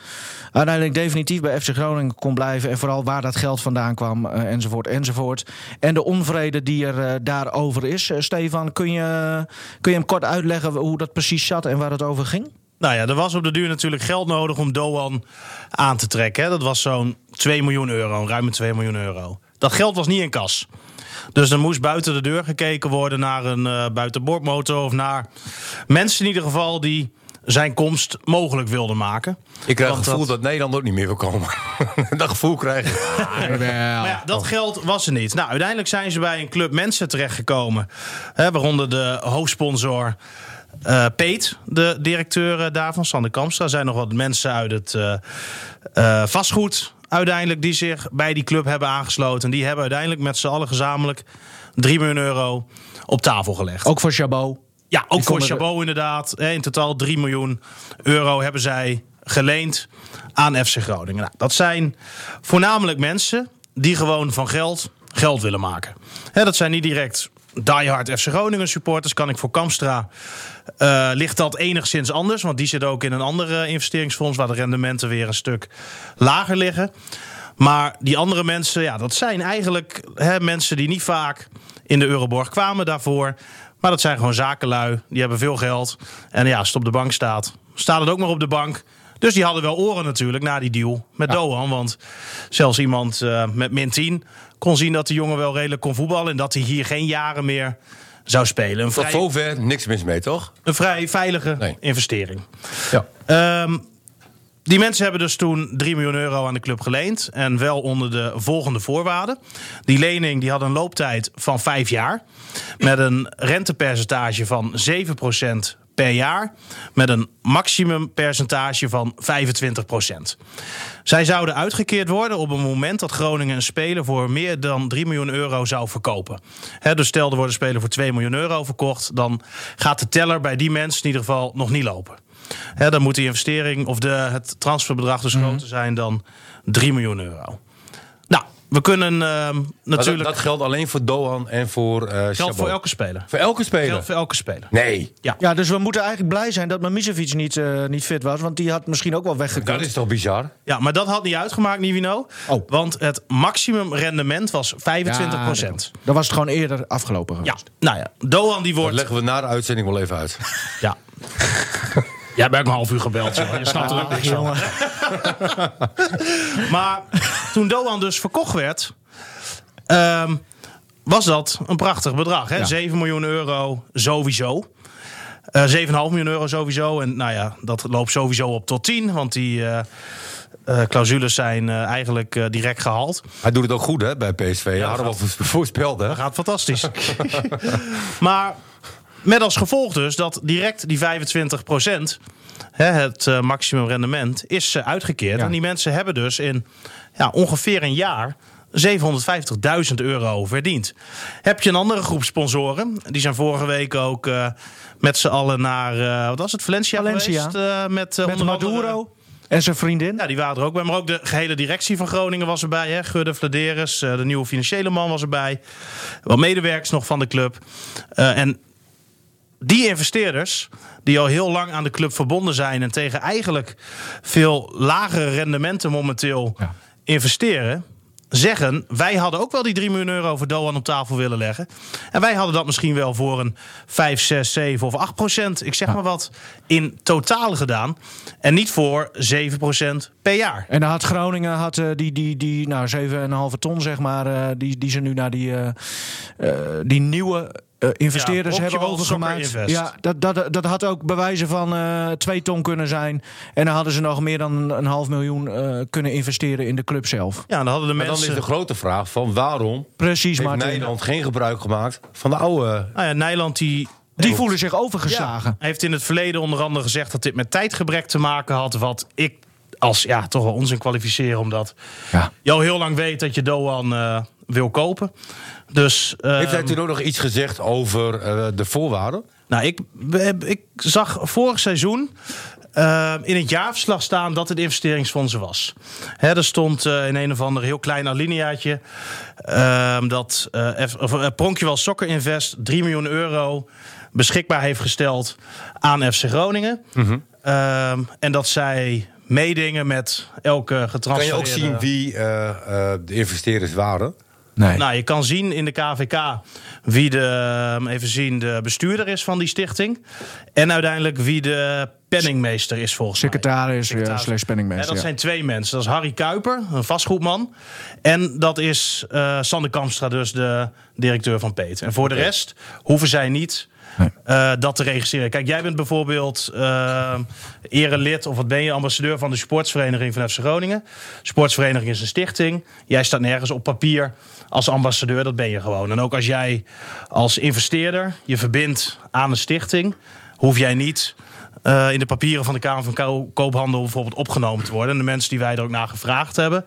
S2: uiteindelijk definitief bij FC Groningen kon blijven. En vooral waar dat geld vandaan kwam, eh, enzovoort, enzovoort. En de onvrede die er daarover is. Stefan, kun je, kun je hem kort uitleggen hoe dat precies zat en waar het over ging?
S4: Nou ja, er was op de duur natuurlijk geld nodig om Doan aan te trekken. Hè. Dat was zo'n 2 miljoen euro, ruim 2 miljoen euro. Dat geld was niet in kas. Dus er moest buiten de deur gekeken worden naar een eh buitenbordmotor... of naar mensen in ieder geval die zijn komst mogelijk wilden maken.
S3: Ik krijg
S4: Want
S3: het gevoel
S4: dat-
S3: dat... Nederland ook niet meer wil komen. dat gevoel krijg ik.
S4: Maar ja, dat geld was er niet. Nou, uiteindelijk zijn ze bij een club mensen terechtgekomen. Hè, waaronder de hoofdsponsor eh, Peet, de directeur eh, daarvan, Sander Kamstra. Er zijn nog wat mensen uit het eh, eh, vastgoed uiteindelijk die zich bij die club hebben aangesloten. En die hebben uiteindelijk met z'n allen gezamenlijk 3 miljoen euro op tafel gelegd.
S2: Ook voor Chabot.
S4: Ja, ook
S2: Die
S4: voor Chabot inderdaad. Hè, In totaal 3 miljoen euro hebben zij geleend aan FC Groningen. Nou, dat zijn voornamelijk mensen die gewoon van geld geld willen maken. Dat zijn niet direct diehard FC Groningen supporters. Kan ik voor Kamstra eh, ligt dat enigszins anders. Want die zit ook in een ander eh, investeringsfonds... waar de rendementen weer een stuk lager liggen. Maar die andere mensen, ja, dat zijn eigenlijk hè, mensen die niet vaak in de Euroborg kwamen daarvoor. Maar dat zijn gewoon zakenlui. Die hebben veel geld. En ja, als het op de bank staat, staat het ook maar op de bank. Dus die hadden wel oren natuurlijk na die deal met Doan. Want zelfs iemand eh, met min 10 kon zien dat de jongen wel redelijk kon voetballen. En dat hij hier geen jaren meer zou spelen. Een
S3: Tot
S4: vrij,
S3: zover niks mis mee, toch?
S4: een vrij veilige
S3: Nee.
S4: investering.
S3: Ja.
S4: Ehm, die mensen hebben dus toen 3 miljoen euro aan de club geleend. En wel onder de volgende voorwaarden. Die lening die had een looptijd van 5 jaar. Met een rentepercentage van 7% per jaar. Met een maximumpercentage van 25%. Zij zouden uitgekeerd worden op het moment dat Groningen een speler voor meer dan 3 miljoen euro zou verkopen. Hè, dus stel er wordt een speler voor 2 miljoen euro verkocht. Dan gaat de teller bij die mensen in ieder geval nog niet lopen. Hè, dan moet die investering of de, het transferbedrag dus groter zijn dan 3 miljoen euro. We kunnen ehm,
S3: Maar
S4: natuurlijk.
S3: dat, dat geldt alleen voor Doan en voor eh
S4: geldt
S3: Chabot.
S4: voor elke speler.
S3: Voor elke speler?
S4: Geldt voor elke speler.
S3: Nee,
S2: Ja, dus we moeten eigenlijk blij zijn dat Mamicevic niet, eh, niet fit was. Want die had misschien ook wel weggekund.
S3: dat is toch bizar?
S4: Ja, maar dat had niet uitgemaakt, Nivino.
S2: Oh.
S4: Want het maximum rendement was 25
S2: Ja, Dan was het gewoon eerder afgelopen
S4: Ja,
S2: geweest.
S4: nou ja, Doan die
S3: Dat
S4: wordt...
S3: leggen we na de uitzending wel even uit.
S4: Ja. Jij bent ook een half uur gebeld, joh. Je snapt er ook niks van. Maar toen Doan dus verkocht werd... ehm, was dat een prachtig bedrag. Hè? 7 miljoen euro sowieso. Eh 7,5 miljoen euro sowieso. En nou ja, dat loopt sowieso op tot 10. Want die, eh, eh, clausules zijn eh, eigenlijk eh, direct gehaald.
S3: Hij doet het ook goed hè, bij PSV. Ja, hadden we al vo- voorspeld. Hè?
S4: Dat gaat fantastisch. maar met als gevolg dus dat direct die 25 hè, het eh, maximum rendement, is eh, uitgekeerd.
S2: Ja.
S4: En die mensen hebben dus in ja, ongeveer een jaar 750.000 euro verdiend. Heb je een andere groep sponsoren? Die zijn vorige week ook eh, met z'n allen naar, wat was het, Valencia,
S2: Valencia.
S4: geweest? met
S2: Met Maduro en zijn vriendin.
S4: ja, die waren er ook bij. Maar ook de gehele directie van Groningen was erbij. Hè? Gudde Vladeris, eh, de nieuwe financiële man was erbij. Wat medewerkers nog van de club. En die investeerders, die al heel lang aan de club verbonden zijn... en tegen eigenlijk veel lagere rendementen momenteel
S2: Ja.
S4: investeren... zeggen, wij hadden ook wel die 3 miljoen euro voor Doan op tafel willen leggen. En wij hadden dat misschien wel voor een 5, 6, 7 of 8 procent... ik zeg maar wat, in totaal gedaan. En niet voor 7 procent per jaar.
S2: En dan had Groningen had, eh, die, die, die nou, 7,5 ton, zeg maar, eh, die, die ze nu naar die, eh, die nieuwe eh, investeerders
S4: Ja,
S2: hebben overgemaakt. Ja, dat, dat, dat had ook bewijzen van eh 2 ton kunnen zijn. En dan hadden ze nog meer dan een half miljoen eh, kunnen investeren in de club zelf.
S4: Ja, dan hadden de
S3: Maar dan
S4: mensen...
S3: is de grote vraag van waarom
S2: Precies,
S3: heeft
S2: Martin.
S3: Nederland geen gebruik gemaakt van de oude...
S4: Nou ja, Nijland die
S2: Die voelen zich overgeslagen.
S4: Hij heeft in het verleden onder andere gezegd dat dit met tijdgebrek te maken had. Wat ik als ja, toch wel onzin kwalificeer. Omdat
S2: Ja.
S4: je al heel lang weet dat je Doan eh, wil kopen. Dus
S3: Heeft hij
S4: ehm,
S3: toen ook nog iets gezegd over eh, de voorwaarden?
S4: nou, ik, ik zag vorig seizoen eh, in het jaarverslag staan dat het investeringsfondsen was. Hè, er stond eh, in een of ander heel klein alineaatje ehm, dat Pronkjewel Soccer Invest 3 miljoen euro beschikbaar heeft gesteld aan FC Groningen. Ehm, en dat zij meedingen met elke
S3: Kan je
S4: getransfereerde...
S3: ook zien wie eh, eh, de investeerders waren?
S2: Nee.
S4: Nou, je kan zien in de KVK wie de, ehm, even zien, de bestuurder is van die stichting. En uiteindelijk wie de penningmeester is volgens mij.
S2: Secretaris, ja,
S4: Secretaris.
S2: slash penningmeester.
S4: Ja, dat
S2: ja.
S4: zijn twee mensen. Dat is Harry Kuiper, een vastgoedman. En dat is eh Sander Kamstra, dus de directeur van Peet. En voor de rest hoeven zij niet Eh, dat te registreren. Kijk, jij bent bijvoorbeeld eh erelid of wat ben je, ambassadeur van de sportsvereniging van FC Groningen. Sportsvereniging is een stichting. Jij staat nergens op papier als ambassadeur, dat ben je gewoon. En ook als jij als investeerder je verbindt aan een stichting, hoef jij niet eh, in de papieren van de Kamer van Ko- Koophandel bijvoorbeeld opgenomen te worden. En de mensen die wij er ook naar gevraagd hebben,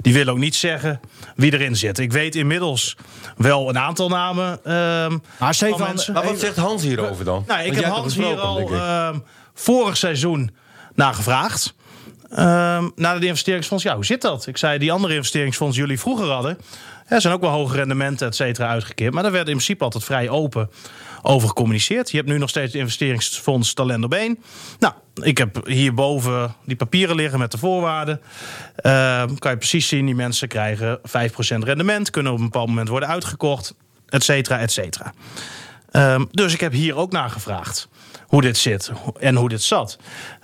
S4: die willen ook niet zeggen wie erin zit. Ik weet inmiddels wel een aantal namen. ehm,
S2: Maar Stefan,
S4: van mensen.
S3: Maar wat zegt Hans hierover dan?
S4: nou, ik heb Hans hier al ehm, vorig seizoen naar gevraagd. Ehm naar de investeringsfonds. Ja, hoe zit dat? Ik zei, die andere investeringsfondsen jullie vroeger hadden... Er zijn ook wel hoge rendementen, et cetera, uitgekeerd. Maar daar werd in principe altijd vrij open over gecommuniceerd. Je hebt nu nog steeds het investeringsfonds Talent op. Nou, ik heb hierboven die papieren liggen met de voorwaarden. Ehm, kan je precies zien, die mensen krijgen 5% rendement... kunnen op een bepaald moment worden uitgekocht, et cetera, et cetera. Ehm, dus ik heb hier ook naar gevraagd hoe dit zit en hoe dit zat.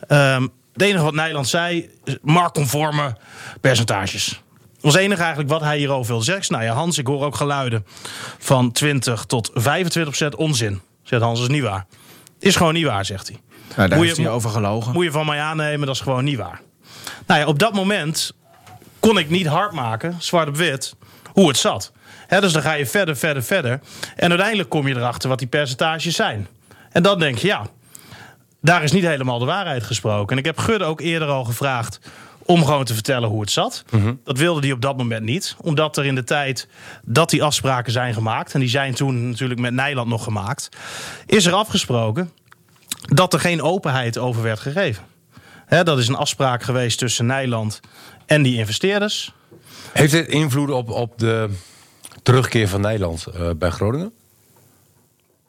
S4: Ehm, het enige wat Nederland zei, marktconforme percentages. Was het enige eigenlijk wat hij hierover wilde zeggen. Nou ja, Hans, ik hoor ook geluiden van 20 tot 25 procent onzin. Zegt Hans, dat is niet waar. Is gewoon niet waar, zegt hij.
S2: Nou, daar
S4: Moet je-
S2: hij over gelogen.
S4: Moet je van mij aannemen, dat is gewoon niet waar. Nou ja, op dat moment kon ik niet hard maken, zwart op wit, hoe het zat. Dus dan ga je verder, verder, verder. En uiteindelijk kom je erachter wat die percentages zijn. En dan denk je, ja, daar is niet helemaal de waarheid gesproken. En ik heb Gudde ook eerder al gevraagd om gewoon te vertellen hoe het zat. Dat wilde hij op dat moment niet. Omdat er in de tijd dat die afspraken zijn gemaakt... en die zijn toen natuurlijk met Nijland nog gemaakt... is er afgesproken dat er geen openheid over werd gegeven. Dat is een afspraak geweest tussen Nijland en die investeerders.
S3: Heeft dit invloed op, op de terugkeer van Nederland eh, bij Groningen?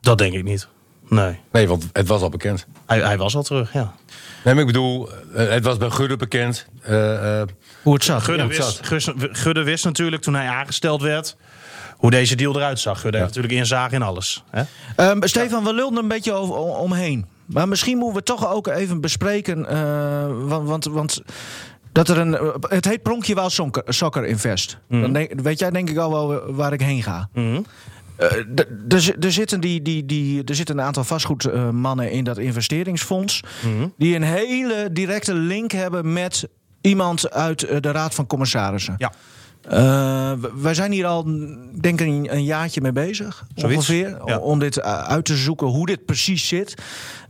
S4: Dat denk ik niet. Nee,
S3: Nee, want het was al bekend.
S4: hij, hij was al terug, ja.
S3: Nee, maar ik bedoel, eh, het was bij Gudde bekend. Eh, eh,
S2: Hoe het zat.
S4: Gudde,
S3: Ja,
S4: wist,
S3: zat.
S4: Gus- Gudde wist natuurlijk toen hij aangesteld werd... hoe deze deal eruit zag. Gudde heeft natuurlijk inzage in alles. Hè?
S2: Ehm, Stefan, we lulden een beetje over, om- omheen. Maar misschien moeten we toch ook even bespreken. eh, want, want, want dat er een. Het heet Pronkje wel Soccer, Invest. Dan denk, weet jij denk ik al wel waar ik heen ga. D- er zi- er zitten, die, die, die, er zitten een aantal vastgoedmannen in dat investeringsfonds.
S4: Mhm.
S2: Die een hele directe link hebben met iemand uit eh, de Raad van Commissarissen.
S4: Ja.
S2: Eh, wij zijn hier al, denk ik, een, een jaartje mee bezig.
S4: Zoiets,
S2: ongeveer.
S4: ja.
S2: Om dit eh, uit te zoeken hoe dit precies zit.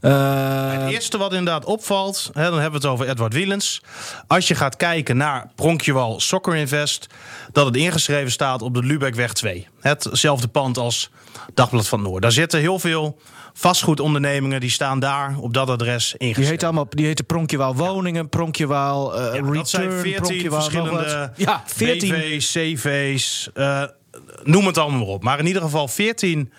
S2: Eh,
S4: Het eerste wat inderdaad opvalt, hè, dan hebben we het over Edward Wielens. Als je gaat kijken naar Pronkjewal Soccer Invest, dat het ingeschreven staat op de Lubeckweg 2. Hetzelfde pand als Dagblad van het Noord. Daar zitten heel veel vastgoedondernemingen, die staan daar op dat adres
S2: die
S4: ingeschreven.
S2: heet allemaal, die heten Pronkjewaal Woningen, Pronkjewaal eh
S4: Ja,
S2: Return,
S4: dat zijn 14
S2: Pronkjewaal nog wat.
S4: verschillende
S2: Ja, 14.
S4: BV's, CV's, eh, noem het allemaal maar op. Maar in ieder geval 14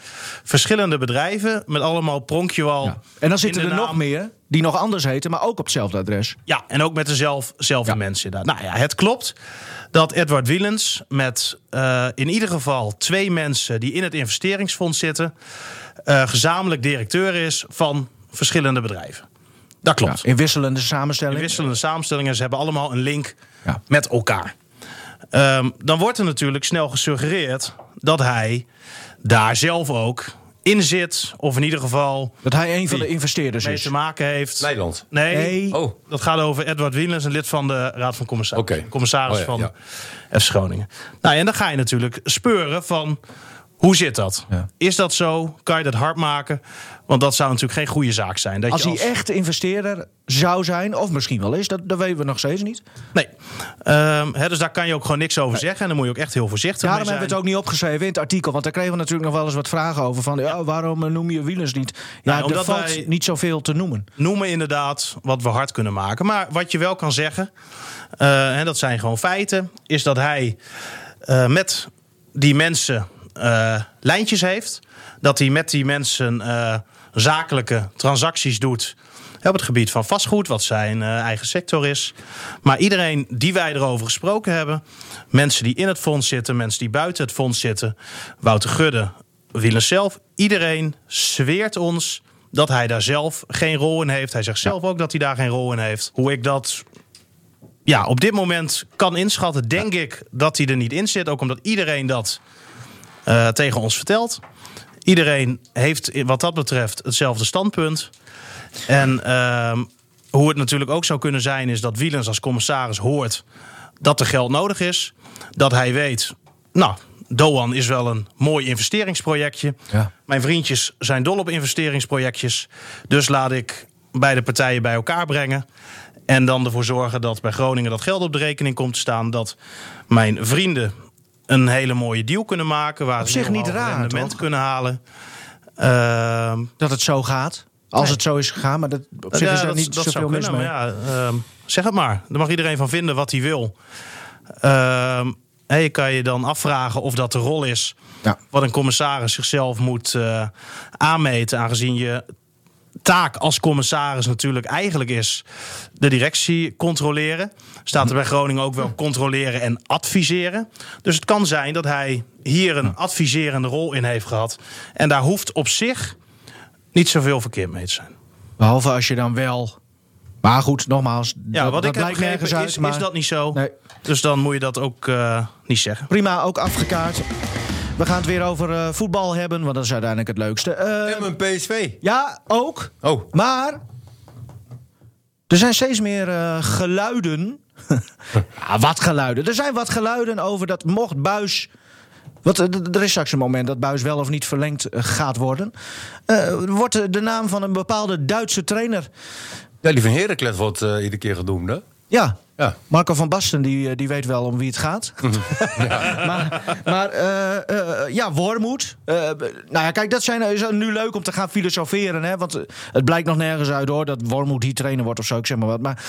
S4: verschillende bedrijven met allemaal Pronkjewal.
S2: Ja. En dan zitten er nog meer die nog anders heten, maar ook op hetzelfde adres.
S4: Ja, en ook met dezelfde
S2: Ja.
S4: mensen inderdaad. Nou ja, het klopt dat Edward Wielens met eh, in ieder geval twee mensen die in het investeringsfonds zitten, eh, gezamenlijk directeur is van verschillende bedrijven. Dat
S2: Ja,
S4: klopt.
S2: in wisselende samenstelling.
S4: In wisselende samenstellingen, ze hebben allemaal een link
S2: Ja.
S4: met elkaar. Ehm, dan wordt er natuurlijk snel gesuggereerd dat hij daar zelf ook in zit, of in ieder geval
S2: Dat hij een van de investeerders
S4: mee
S2: is.
S4: te maken heeft.
S3: Nederland.
S4: Nee,
S2: Nee.
S3: Oh,
S4: dat gaat over Edward Wielens, een lid van de Raad van Commissarissen.
S3: Oké.
S4: Commissaris
S3: Oh ja,
S4: van F. Groningen. Nou, en dan ga je natuurlijk speuren van... Hoe zit dat?
S2: Ja.
S4: Is dat zo? Kan je dat hard maken? Want dat zou natuurlijk geen goede zaak zijn. Dat
S2: Als
S4: je
S2: hij echt investeerder zou zijn, of misschien wel is, dat, dat weten we nog steeds niet.
S4: Nee. Ehm, hè, dus daar kan je ook gewoon niks over zeggen. En dan moet je ook echt heel voorzichtig
S2: Daarom
S4: mee zijn.
S2: hebben we het ook niet opgeschreven in het artikel. Want daar kregen we natuurlijk nog wel eens wat vragen over. Van ja, waarom eh, noem je wielers niet? Ja,
S4: Nou, omdat
S2: valt
S4: wij-
S2: niet zoveel te noemen.
S4: noemen inderdaad wat we hard kunnen maken. Maar wat je wel kan zeggen, eh, en dat zijn gewoon feiten, is dat hij eh, met die mensen eh, lijntjes heeft. Dat hij met die mensen eh, zakelijke transacties doet. Op het gebied van vastgoed, wat zijn eh, eigen sector is. Maar iedereen die wij erover gesproken hebben. Mensen die in het fonds zitten, mensen die buiten het fonds zitten. Wouter Gudde, Willem zelf. Iedereen zweert ons dat hij daar zelf geen rol in heeft. Hij zegt zelf ook dat hij daar geen rol in heeft. Hoe ik dat ja, op dit moment kan inschatten, denk ik dat hij er niet in zit. Ook omdat iedereen dat eh, tegen ons vertelt. Iedereen heeft wat dat betreft hetzelfde standpunt. En ehm, hoe het natuurlijk ook zou kunnen zijn, is dat Wielens als commissaris hoort dat er geld nodig is. Dat hij weet, nou, Doan is wel een mooi investeringsprojectje.
S2: Ja.
S4: Mijn vriendjes zijn dol op investeringsprojectjes. Dus laat ik beide partijen bij elkaar brengen. En dan ervoor zorgen dat bij Groningen dat geld op de rekening komt te staan. Dat mijn vrienden een hele mooie deal kunnen maken. Waar
S2: Op
S4: ze
S2: zich niet raar,
S4: rendement
S2: toch?
S4: kunnen halen. Ehm,
S2: Dat het zo gaat. Als
S4: Nee.
S2: het zo is gegaan. Maar dat, op zich
S4: ja,
S2: is er
S4: dat,
S2: niet
S4: dat
S2: zoveel
S4: zou
S2: mis
S4: kunnen,
S2: mee.
S4: maar ja, ehm, zeg het maar. Daar mag iedereen van vinden wat hij wil. Ehm hè, je kan je dan afvragen of dat de rol is...
S2: Ja.
S4: wat een commissaris zichzelf moet eh, aanmeten... aangezien je taak als commissaris natuurlijk eigenlijk is... de directie controleren. Staat er bij Groningen ook wel controleren en adviseren. Dus het kan zijn dat hij hier een adviserende rol in heeft gehad. En daar hoeft op zich niet zoveel verkeerd mee te zijn.
S2: Behalve als je dan wel... Maar goed, nogmaals.
S4: Ja,
S2: dat,
S4: wat
S2: dat
S4: ik heb
S2: nergens uit.
S4: is,
S2: maar
S4: is dat niet zo.
S2: Nee.
S4: Dus dan moet je dat ook eh, niet zeggen.
S2: Prima, ook afgekaart. We gaan het weer over eh, voetbal hebben, want dat is uiteindelijk het leukste.
S3: En mijn PSV.
S2: ja, ook.
S3: Oh,
S2: Maar er zijn steeds meer eh, geluiden. ja, wat geluiden? Er zijn wat geluiden over dat mocht Buis. Wat, eh, er is straks een moment dat Buis wel of niet verlengd gaat worden. Wordt de- naam van een bepaalde Duitse trainer.
S3: ja, die van Heracles wordt iedere keer genoemd, hè?
S2: Ja,
S3: Ja.
S2: Marco van Basten die, eh, die weet wel om wie het gaat. maar maar eh, eh, ja, Wormoed. Nou ja, kijk, dat zijn, is nu leuk om te gaan filosoferen. Hè, want het blijkt nog nergens uit hoor dat Wormoed die trainer wordt of zo. Ik zeg maar wat. Maar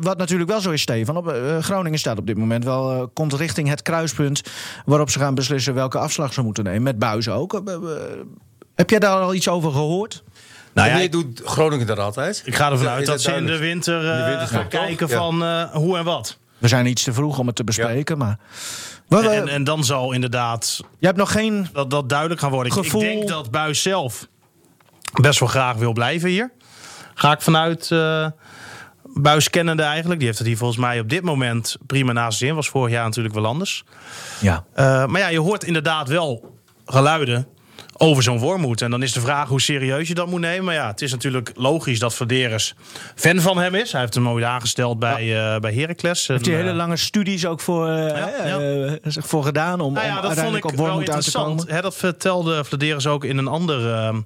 S2: wat natuurlijk wel zo is, Stefan. Op, Groningen staat op dit moment wel. komt richting het kruispunt waarop ze gaan beslissen welke afslag ze moeten nemen. Met Buis ook. Heb jij daar al iets over gehoord?
S4: Nou ja, ik,
S3: doet Groningen dat altijd?
S4: ik ga ervan uit
S3: dat
S4: dat ze in de winter,
S3: In de
S4: eh, gaan kijken
S3: Ja.
S4: van eh, hoe en wat.
S2: We zijn iets te vroeg om het te bespreken. Maar,
S4: En, en dan zal inderdaad
S2: je hebt nog geen
S4: dat, dat duidelijk gaan worden. Ik, denk dat Buis zelf best wel graag wil blijven hier. Ga ik vanuit eh Buis kennende eigenlijk. Die heeft het hier volgens mij op dit moment prima naast zin. Was vorig jaar natuurlijk wel anders.
S2: Ja.
S4: Eh, maar ja, je hoort inderdaad wel geluiden over zo'n wormoed. En dan is de vraag hoe serieus je dat moet nemen. Maar ja, het is natuurlijk logisch dat Vladeris fan van hem is. Hij heeft hem ooit aangesteld bij, eh bij Heracles.
S2: Heeft hij hele
S4: eh,
S2: lange studies ook voor, eh,
S4: Ja, ja.
S2: voor gedaan om,
S4: Nou ja,
S2: om
S4: dat vond
S2: uiteindelijk
S4: ik
S2: op
S4: wel
S2: Wormoed uit te komen?
S4: interessant. Hè, dat vertelde Vladeris ook in een, andere, ehm,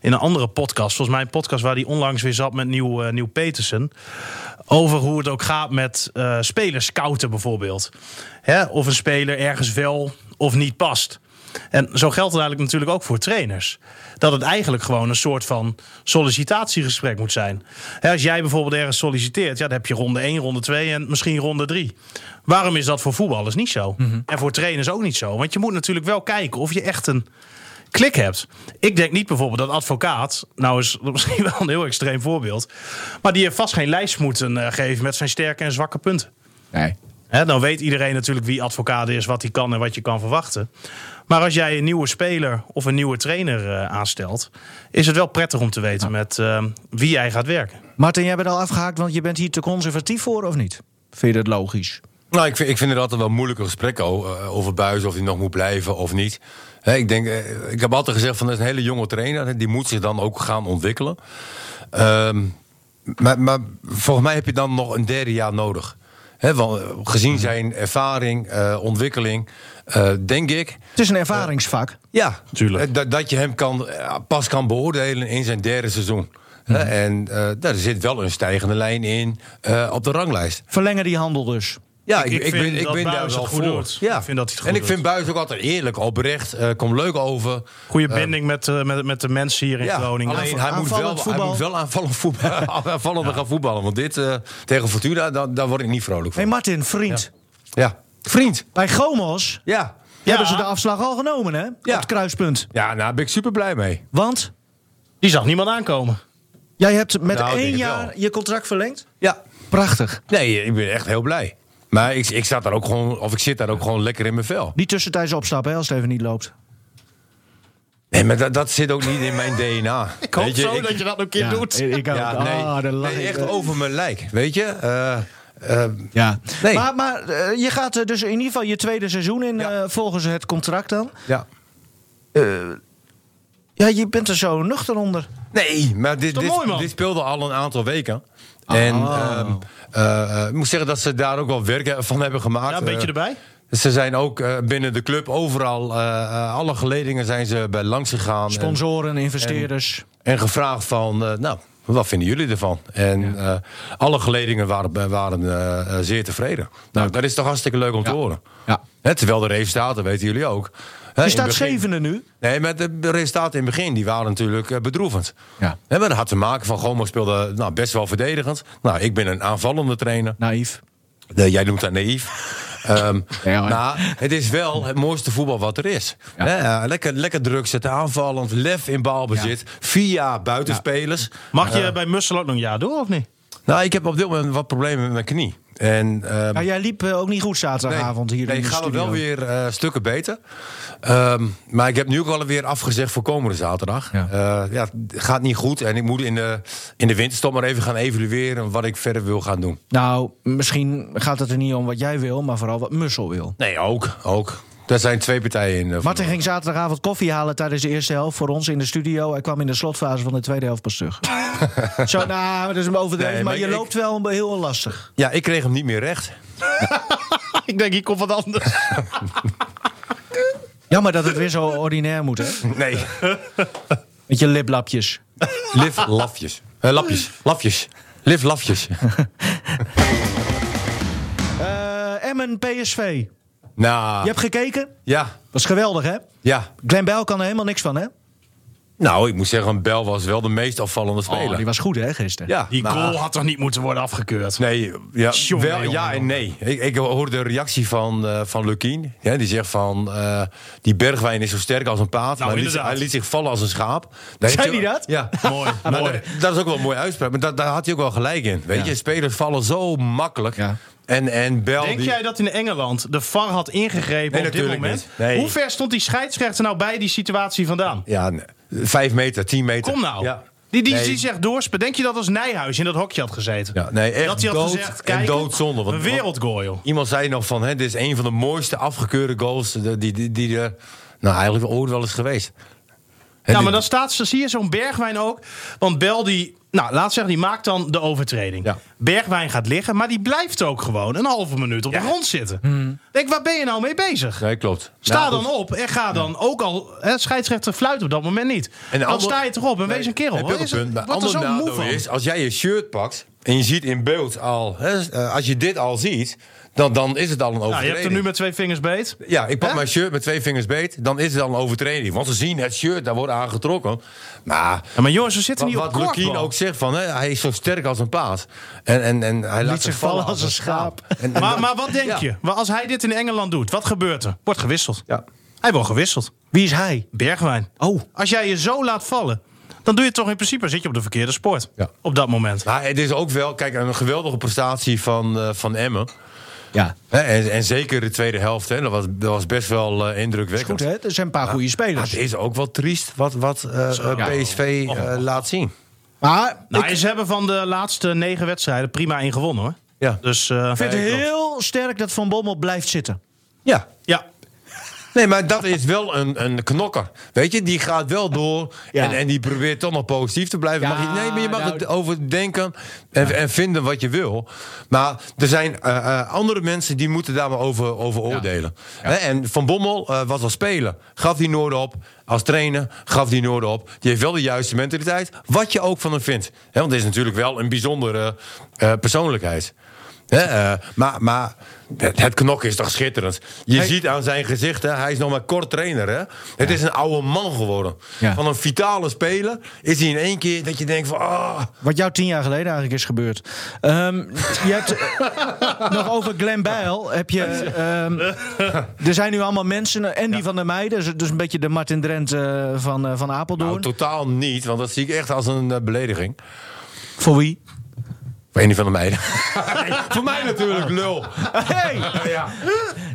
S4: in een andere podcast. Volgens mij een podcast waar hij onlangs weer zat met Nieuw, Nieuw Petersen. Over hoe het ook gaat met spelers scouten bijvoorbeeld. Hè, of een speler ergens wel of niet past. En zo geldt het eigenlijk natuurlijk ook voor trainers. Dat het eigenlijk gewoon een soort van sollicitatiegesprek moet zijn. Als jij bijvoorbeeld ergens solliciteert, ja, dan heb je ronde 1, ronde 2 en misschien ronde 3. Waarom is dat voor voetballers niet zo? En voor trainers ook niet zo? Want je moet natuurlijk wel kijken of je echt een klik hebt. Ik denk niet bijvoorbeeld dat advocaat, nou is dat misschien wel een heel extreem voorbeeld, maar die heeft vast geen lijst moeten eh, geven met zijn sterke en zwakke punten.
S2: Nee.
S4: Hè, dan weet iedereen natuurlijk wie advocaat is, wat hij kan en wat je kan verwachten. Maar als jij een nieuwe speler of een nieuwe trainer eh, aanstelt, is het wel prettig om te weten met eh, wie jij gaat werken.
S2: Martin, jij bent al afgehaakt, want je bent hier te conservatief voor of niet? Vind je dat logisch?
S3: Nou, ik vind, ik vind het altijd wel moeilijke gesprekken o- eh, over Buis of hij nog moet blijven of niet. Hè, ik, denk, ik heb altijd gezegd van dat is een hele jonge trainer. Die moet zich dan ook gaan ontwikkelen. Ehm, maar, maar volgens mij heb je dan nog een derde jaar nodig. Hè, want, eh, gezien zijn ervaring, eh, ontwikkeling, eh, denk ik.
S2: Het is een ervaringsvak.
S3: Ja,
S4: Tuurlijk.
S3: eh, Dat, dat je hem kan, pas kan beoordelen in zijn derde seizoen. Hè, En eh, daar zit wel een stijgende lijn in eh, op de ranglijst.
S2: Verlengen die handel dus.
S3: Ja,
S4: Ik- ik vind
S3: ben, ik
S4: dat
S3: ben daar wel
S4: goed
S3: voor.
S4: doet.
S3: Ja.
S4: Ik vind dat hij het
S3: en
S4: goed
S3: ik vind. Buis ook altijd eerlijk, oprecht, eh komt leuk over.
S4: Goede binding met, eh, met, met de mensen hier in
S3: Ja,
S4: Groningen.
S3: alleen hij moet, wel,
S2: aanvallend
S3: hij
S2: voetbal.
S3: moet wel aanvallend voetballen, aanvallender gaan voetballen. Want dit eh, tegen Fortuna, daar, daar word ik niet vrolijk
S2: Hé
S3: van.
S2: Martin, vriend.
S3: Ja, vriend.
S2: Bij Gomos
S3: Ja.
S2: hebben ze de afslag al genomen, hè? Op het kruispunt.
S3: Ja, nou daar ben ik super blij mee.
S2: Want
S4: Die zag niemand aankomen.
S2: jij hebt met
S3: Nou,
S2: één jaar je contract verlengd.
S3: Ja.
S2: Prachtig.
S3: Nee, ik ben echt heel blij. Maar ik, ik, zat daar ook gewoon, of ik zit daar ook gewoon lekker in mijn vel.
S2: Niet tussentijds opstappen hè, als het even niet loopt.
S3: Nee, maar dat, dat zit ook niet in mijn DNA.
S4: Ik hoop zo
S3: ik-
S4: dat je dat nog een keer doet.
S2: Ik ook.
S3: Ja, nee,
S2: Ah,
S3: nee, echt over mijn lijk. Weet je? Eh, eh,
S2: Ja.
S3: Nee.
S2: Maar, maar eh, je gaat dus in ieder geval je tweede seizoen in,
S3: Ja.
S2: eh, volgens het contract dan.
S3: ja.
S2: Ja, je bent er zo nuchter onder.
S3: Nee, maar dit, dit,
S4: mooi,
S3: dit speelde al een aantal weken. En ehm, eh, eh, ik moet zeggen dat ze daar ook wel werk van hebben gemaakt.
S4: Ja, een beetje
S3: Eh,
S4: erbij.
S3: Ze zijn ook eh, binnen de club overal, eh, eh, alle geledingen zijn ze bij langs gegaan. En,
S2: Sponsoren, investeerders.
S3: en gevraagd van, eh, nou, wat vinden jullie ervan? En eh, alle geledingen waren, waren eh, eh, zeer tevreden. Nou, dat is toch hartstikke leuk om te horen.
S2: Ja.
S3: Terwijl de resultaten, weten jullie ook.
S2: Je staat
S3: begin-
S2: zevende nu.
S3: Nee, maar de de resultaten in het begin die waren natuurlijk eh, bedroevend.
S2: Ja.
S3: Hè, maar dat had te maken van Gomo speelde nou, best wel verdedigend. Nou, ik ben een aanvallende trainer.
S2: Naïef.
S3: Eh, jij noemt dat naïef. Ehm,
S2: Ja,
S3: nou, het is wel het mooiste voetbal wat er is.
S2: Ja.
S3: Hè, eh, lekker, lekker druk zetten, aanvallend, lef in balbezit. Via buitenspelers.
S4: Mag je
S3: Eh,
S4: bij Mussel ook nog een jaar door of niet?
S3: nou, ik heb op dit moment wat problemen met mijn knie. En, ehm,
S2: Maar jij liep eh, ook niet goed zaterdagavond hier
S3: nee,
S2: in de studio.
S3: het wel weer eh, stukken beter. Ehm, maar ik heb nu ook alweer afgezegd voor komende zaterdag.
S2: Ja.
S3: Ja. ja, het gaat niet goed. En ik moet in de, in de winterstop maar even gaan evalueren wat ik verder wil gaan doen.
S2: Nou, misschien gaat het er niet om wat jij wil, maar vooral wat Mussel wil.
S3: Nee, ook. ook. Er zijn twee partijen in. eh,
S2: Martin ging zaterdagavond koffie halen tijdens de eerste helft voor ons in de studio. Hij kwam in de slotfase van de tweede helft pas terug. Zo, nou, dat is een overdreven,
S3: Nee,
S2: maar,
S3: maar
S2: je
S3: ik-
S2: loopt wel heel lastig.
S3: Ja, ik kreeg hem niet meer recht.
S4: Ik denk, hier komt wat anders.
S2: Jammer dat het weer zo ordinair moet, hè?
S3: Nee.
S2: Met je liplapjes.
S3: Liv lafjes. Eh, lapjes. Lafjes. Liv lafjes.
S2: Eh, Emmen PSV.
S3: Nou,
S2: Je hebt gekeken?
S3: ja.
S2: Was geweldig, hè?
S3: Ja.
S2: Glenn Bijl kan er helemaal niks van, hè?
S3: Nou, ik moet zeggen, Bel was wel de meest opvallende speler.
S2: Oh, die was goed, hè, gisteren?
S3: ja,
S4: Die
S3: maar-
S4: goal had toch niet moeten worden afgekeurd?
S3: Nee, ja, wel, ja en nee. Ik, ik hoorde de reactie van, eh van Lukien. Ja, die zegt van, eh, die bergwijn is zo sterk als een paard. maar hij liet, hij liet zich vallen als een schaap. Daar
S2: Zei hij dat?
S3: Ja.
S4: Mooi,
S3: Maar
S4: mooi.
S3: dat, dat is ook wel een mooie uitspraak. Maar dat, daar had hij ook wel gelijk in. Weet
S2: Ja.
S3: je, spelers vallen zo makkelijk.
S2: Ja.
S3: En, en Bel...
S4: Denk
S3: die,
S4: jij dat in Engeland de VAR had ingegrepen
S3: Nee,
S4: op dit moment?
S3: Nee.
S4: Hoe ver stond die scheidsrechter nou bij die situatie vandaan?
S3: Ja, vijf meter, tien meter.
S4: Kom nou.
S3: Ja.
S4: Die, die,
S3: Nee.
S4: die zegt. Denk je dat als Nijhuis in dat hokje had gezeten?
S3: Ja, nee, echt
S4: dat hij had gezegd,
S3: en doodzonde. Want-
S4: een wereldgoal, joh.
S3: Iemand zei nog van, hè, dit is een van de mooiste afgekeurde goals die, die, die er nou, eigenlijk ooit wel is geweest.
S4: Ja,
S3: dit-
S4: maar dan staat zie je zo'n Bergwijn ook. Want Bel die, nou laat zeggen, die maakt dan de overtreding.
S3: Ja.
S4: Bergwijn gaat liggen, maar die blijft ook gewoon een halve minuut op de grond zitten. Denk, waar ben je nou mee bezig?
S3: Nee, klopt.
S4: Sta
S3: Nou,
S4: dan
S3: goed.
S4: op en ga dan ook al. Hè, scheidsrechter fluit op dat moment niet.
S3: En
S4: dan
S3: ander-
S4: sta je toch op en wees een kerel.
S3: Heb een
S4: is het-
S3: punt. Maar
S4: Wat er
S3: ander
S4: zo moe van.
S3: is, als jij je shirt pakt en je ziet in beeld al, hè, eh, als je dit al ziet, dan, dan is het al een
S4: Nou, je
S3: overtreding.
S4: hebt er nu met twee vingers beet.
S3: Ja, ik pak mijn shirt met twee vingers beet, dan is het al een overtreding. Want ze zien het shirt, daar wordt aangetrokken. Maar
S4: Ja, maar jongens, we zitten
S3: wat,
S4: niet
S3: wat
S4: op
S3: Lukien
S4: korfbal.
S3: ook zegt, van, hè, hij is zo sterk als een paard. En, en, en hij laat zich vallen als een schaap. En, en
S4: Maar, maar wat denk
S3: Ja.
S4: je? Maar Als hij dit in Engeland doet, wat gebeurt er? Wordt gewisseld.
S3: Ja.
S4: Hij wordt gewisseld.
S2: Wie is hij?
S4: Bergwijn.
S2: Oh.
S4: Als jij je zo laat vallen, dan doe je toch in principe zit je op de verkeerde sport.
S3: Ja.
S4: Op dat moment.
S3: Maar het is ook wel, kijk, een geweldige prestatie van, eh, van Emmen.
S2: Ja.
S3: Hè, en, en zeker de tweede helft, hè, dat, was, dat was best wel eh, indrukwekkend.
S2: Goed, hè? Er zijn een paar goede
S3: Maar
S2: spelers.
S3: het is ook wel triest wat, wat eh, eh, PSV laat zien.
S2: Maar
S4: Nou,
S2: ik
S4: ze hebben van de laatste negen wedstrijden prima één gewonnen hoor.
S3: Ja.
S4: Dus eh,
S2: vind het heel sterk dat Van Bommel blijft zitten.
S3: Ja.
S4: ja.
S3: Nee, maar dat is wel een, een knokker. Weet je, die gaat wel door.
S2: Ja.
S3: En, en die probeert toch nog positief te blijven. Mag je, nee, maar je mag
S2: nou,
S3: het overdenken en, en vinden wat je wil. Maar er zijn eh, eh, andere mensen die moeten daar maar over, over oordelen. Hè, en Van Bommel eh, was als speler. Gaf die Noord op. Als trainer gaf die Noord op. Die heeft wel de juiste mentaliteit. Wat je ook van hem vindt. Hè, want het is natuurlijk wel een bijzondere persoonlijkheid. Eh, maar, maar het, het knokken is toch schitterend. Je ziet aan zijn gezicht, hè, hij is nog maar kort trainer. Hè? Het is een oude man geworden.
S2: Ja.
S3: Van een vitale speler is hij in één keer dat je denkt van... ah,
S2: Wat jou tien jaar geleden eigenlijk is gebeurd. Ehm, je hebt eh, nog over Glenn Bijl. Heb je, ehm, er zijn nu allemaal mensen, en die van der Meijden, dus, dus een beetje de Martin Drent eh, van, eh, van Apeldoorn.
S3: nou, totaal niet, want dat zie ik echt als een eh, belediging.
S2: Voor wie?
S3: Voor een van de meiden. Voor mij natuurlijk, lul.
S2: Hey!
S3: Ja.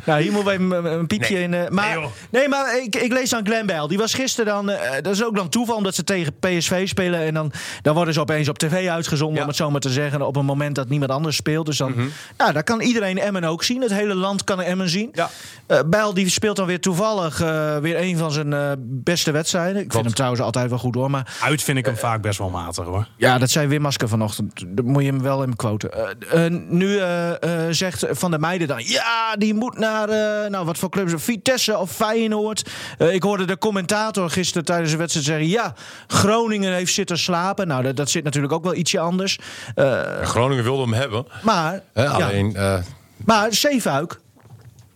S2: Nou, hier moeten we even een,
S3: Nee.
S2: in. eh, maar,
S4: Nee,
S2: nee, maar ik, ik lees dan Glenn Bijl. Die was gisteren dan. eh, dat is ook dan toeval omdat ze tegen PSV spelen. En dan, dan worden ze opeens op tv uitgezonden,
S3: Ja.
S2: om het zo maar te zeggen. Op een moment dat niemand anders speelt. Dus dan. Nou, daar kan iedereen Emmen ook zien. Het hele land kan Emmen zien.
S3: Ja.
S2: Eh, Bijl die speelt dan weer toevallig eh, weer een van zijn eh, beste wedstrijden. Ik vind hem trouwens altijd wel goed hoor. Maar
S4: Uit vind ik hem vaak best wel matig hoor.
S2: ja, dat zei Wim Masker vanochtend. Dat moet je hem wel in quoten. Eh, eh, nu eh, zegt Van der Meijden dan... Ja, die moet naar... eh, nou, wat voor clubs? Vitesse of Feyenoord. Eh, ik hoorde de commentator gisteren tijdens de wedstrijd zeggen... Ja, Groningen heeft zitten slapen. Nou, dat, dat zit natuurlijk ook wel ietsje anders. Eh,
S3: Groningen wilde hem hebben.
S2: maar...
S3: Hè,
S2: ja,
S3: alleen, eh
S2: maar Zeefuik...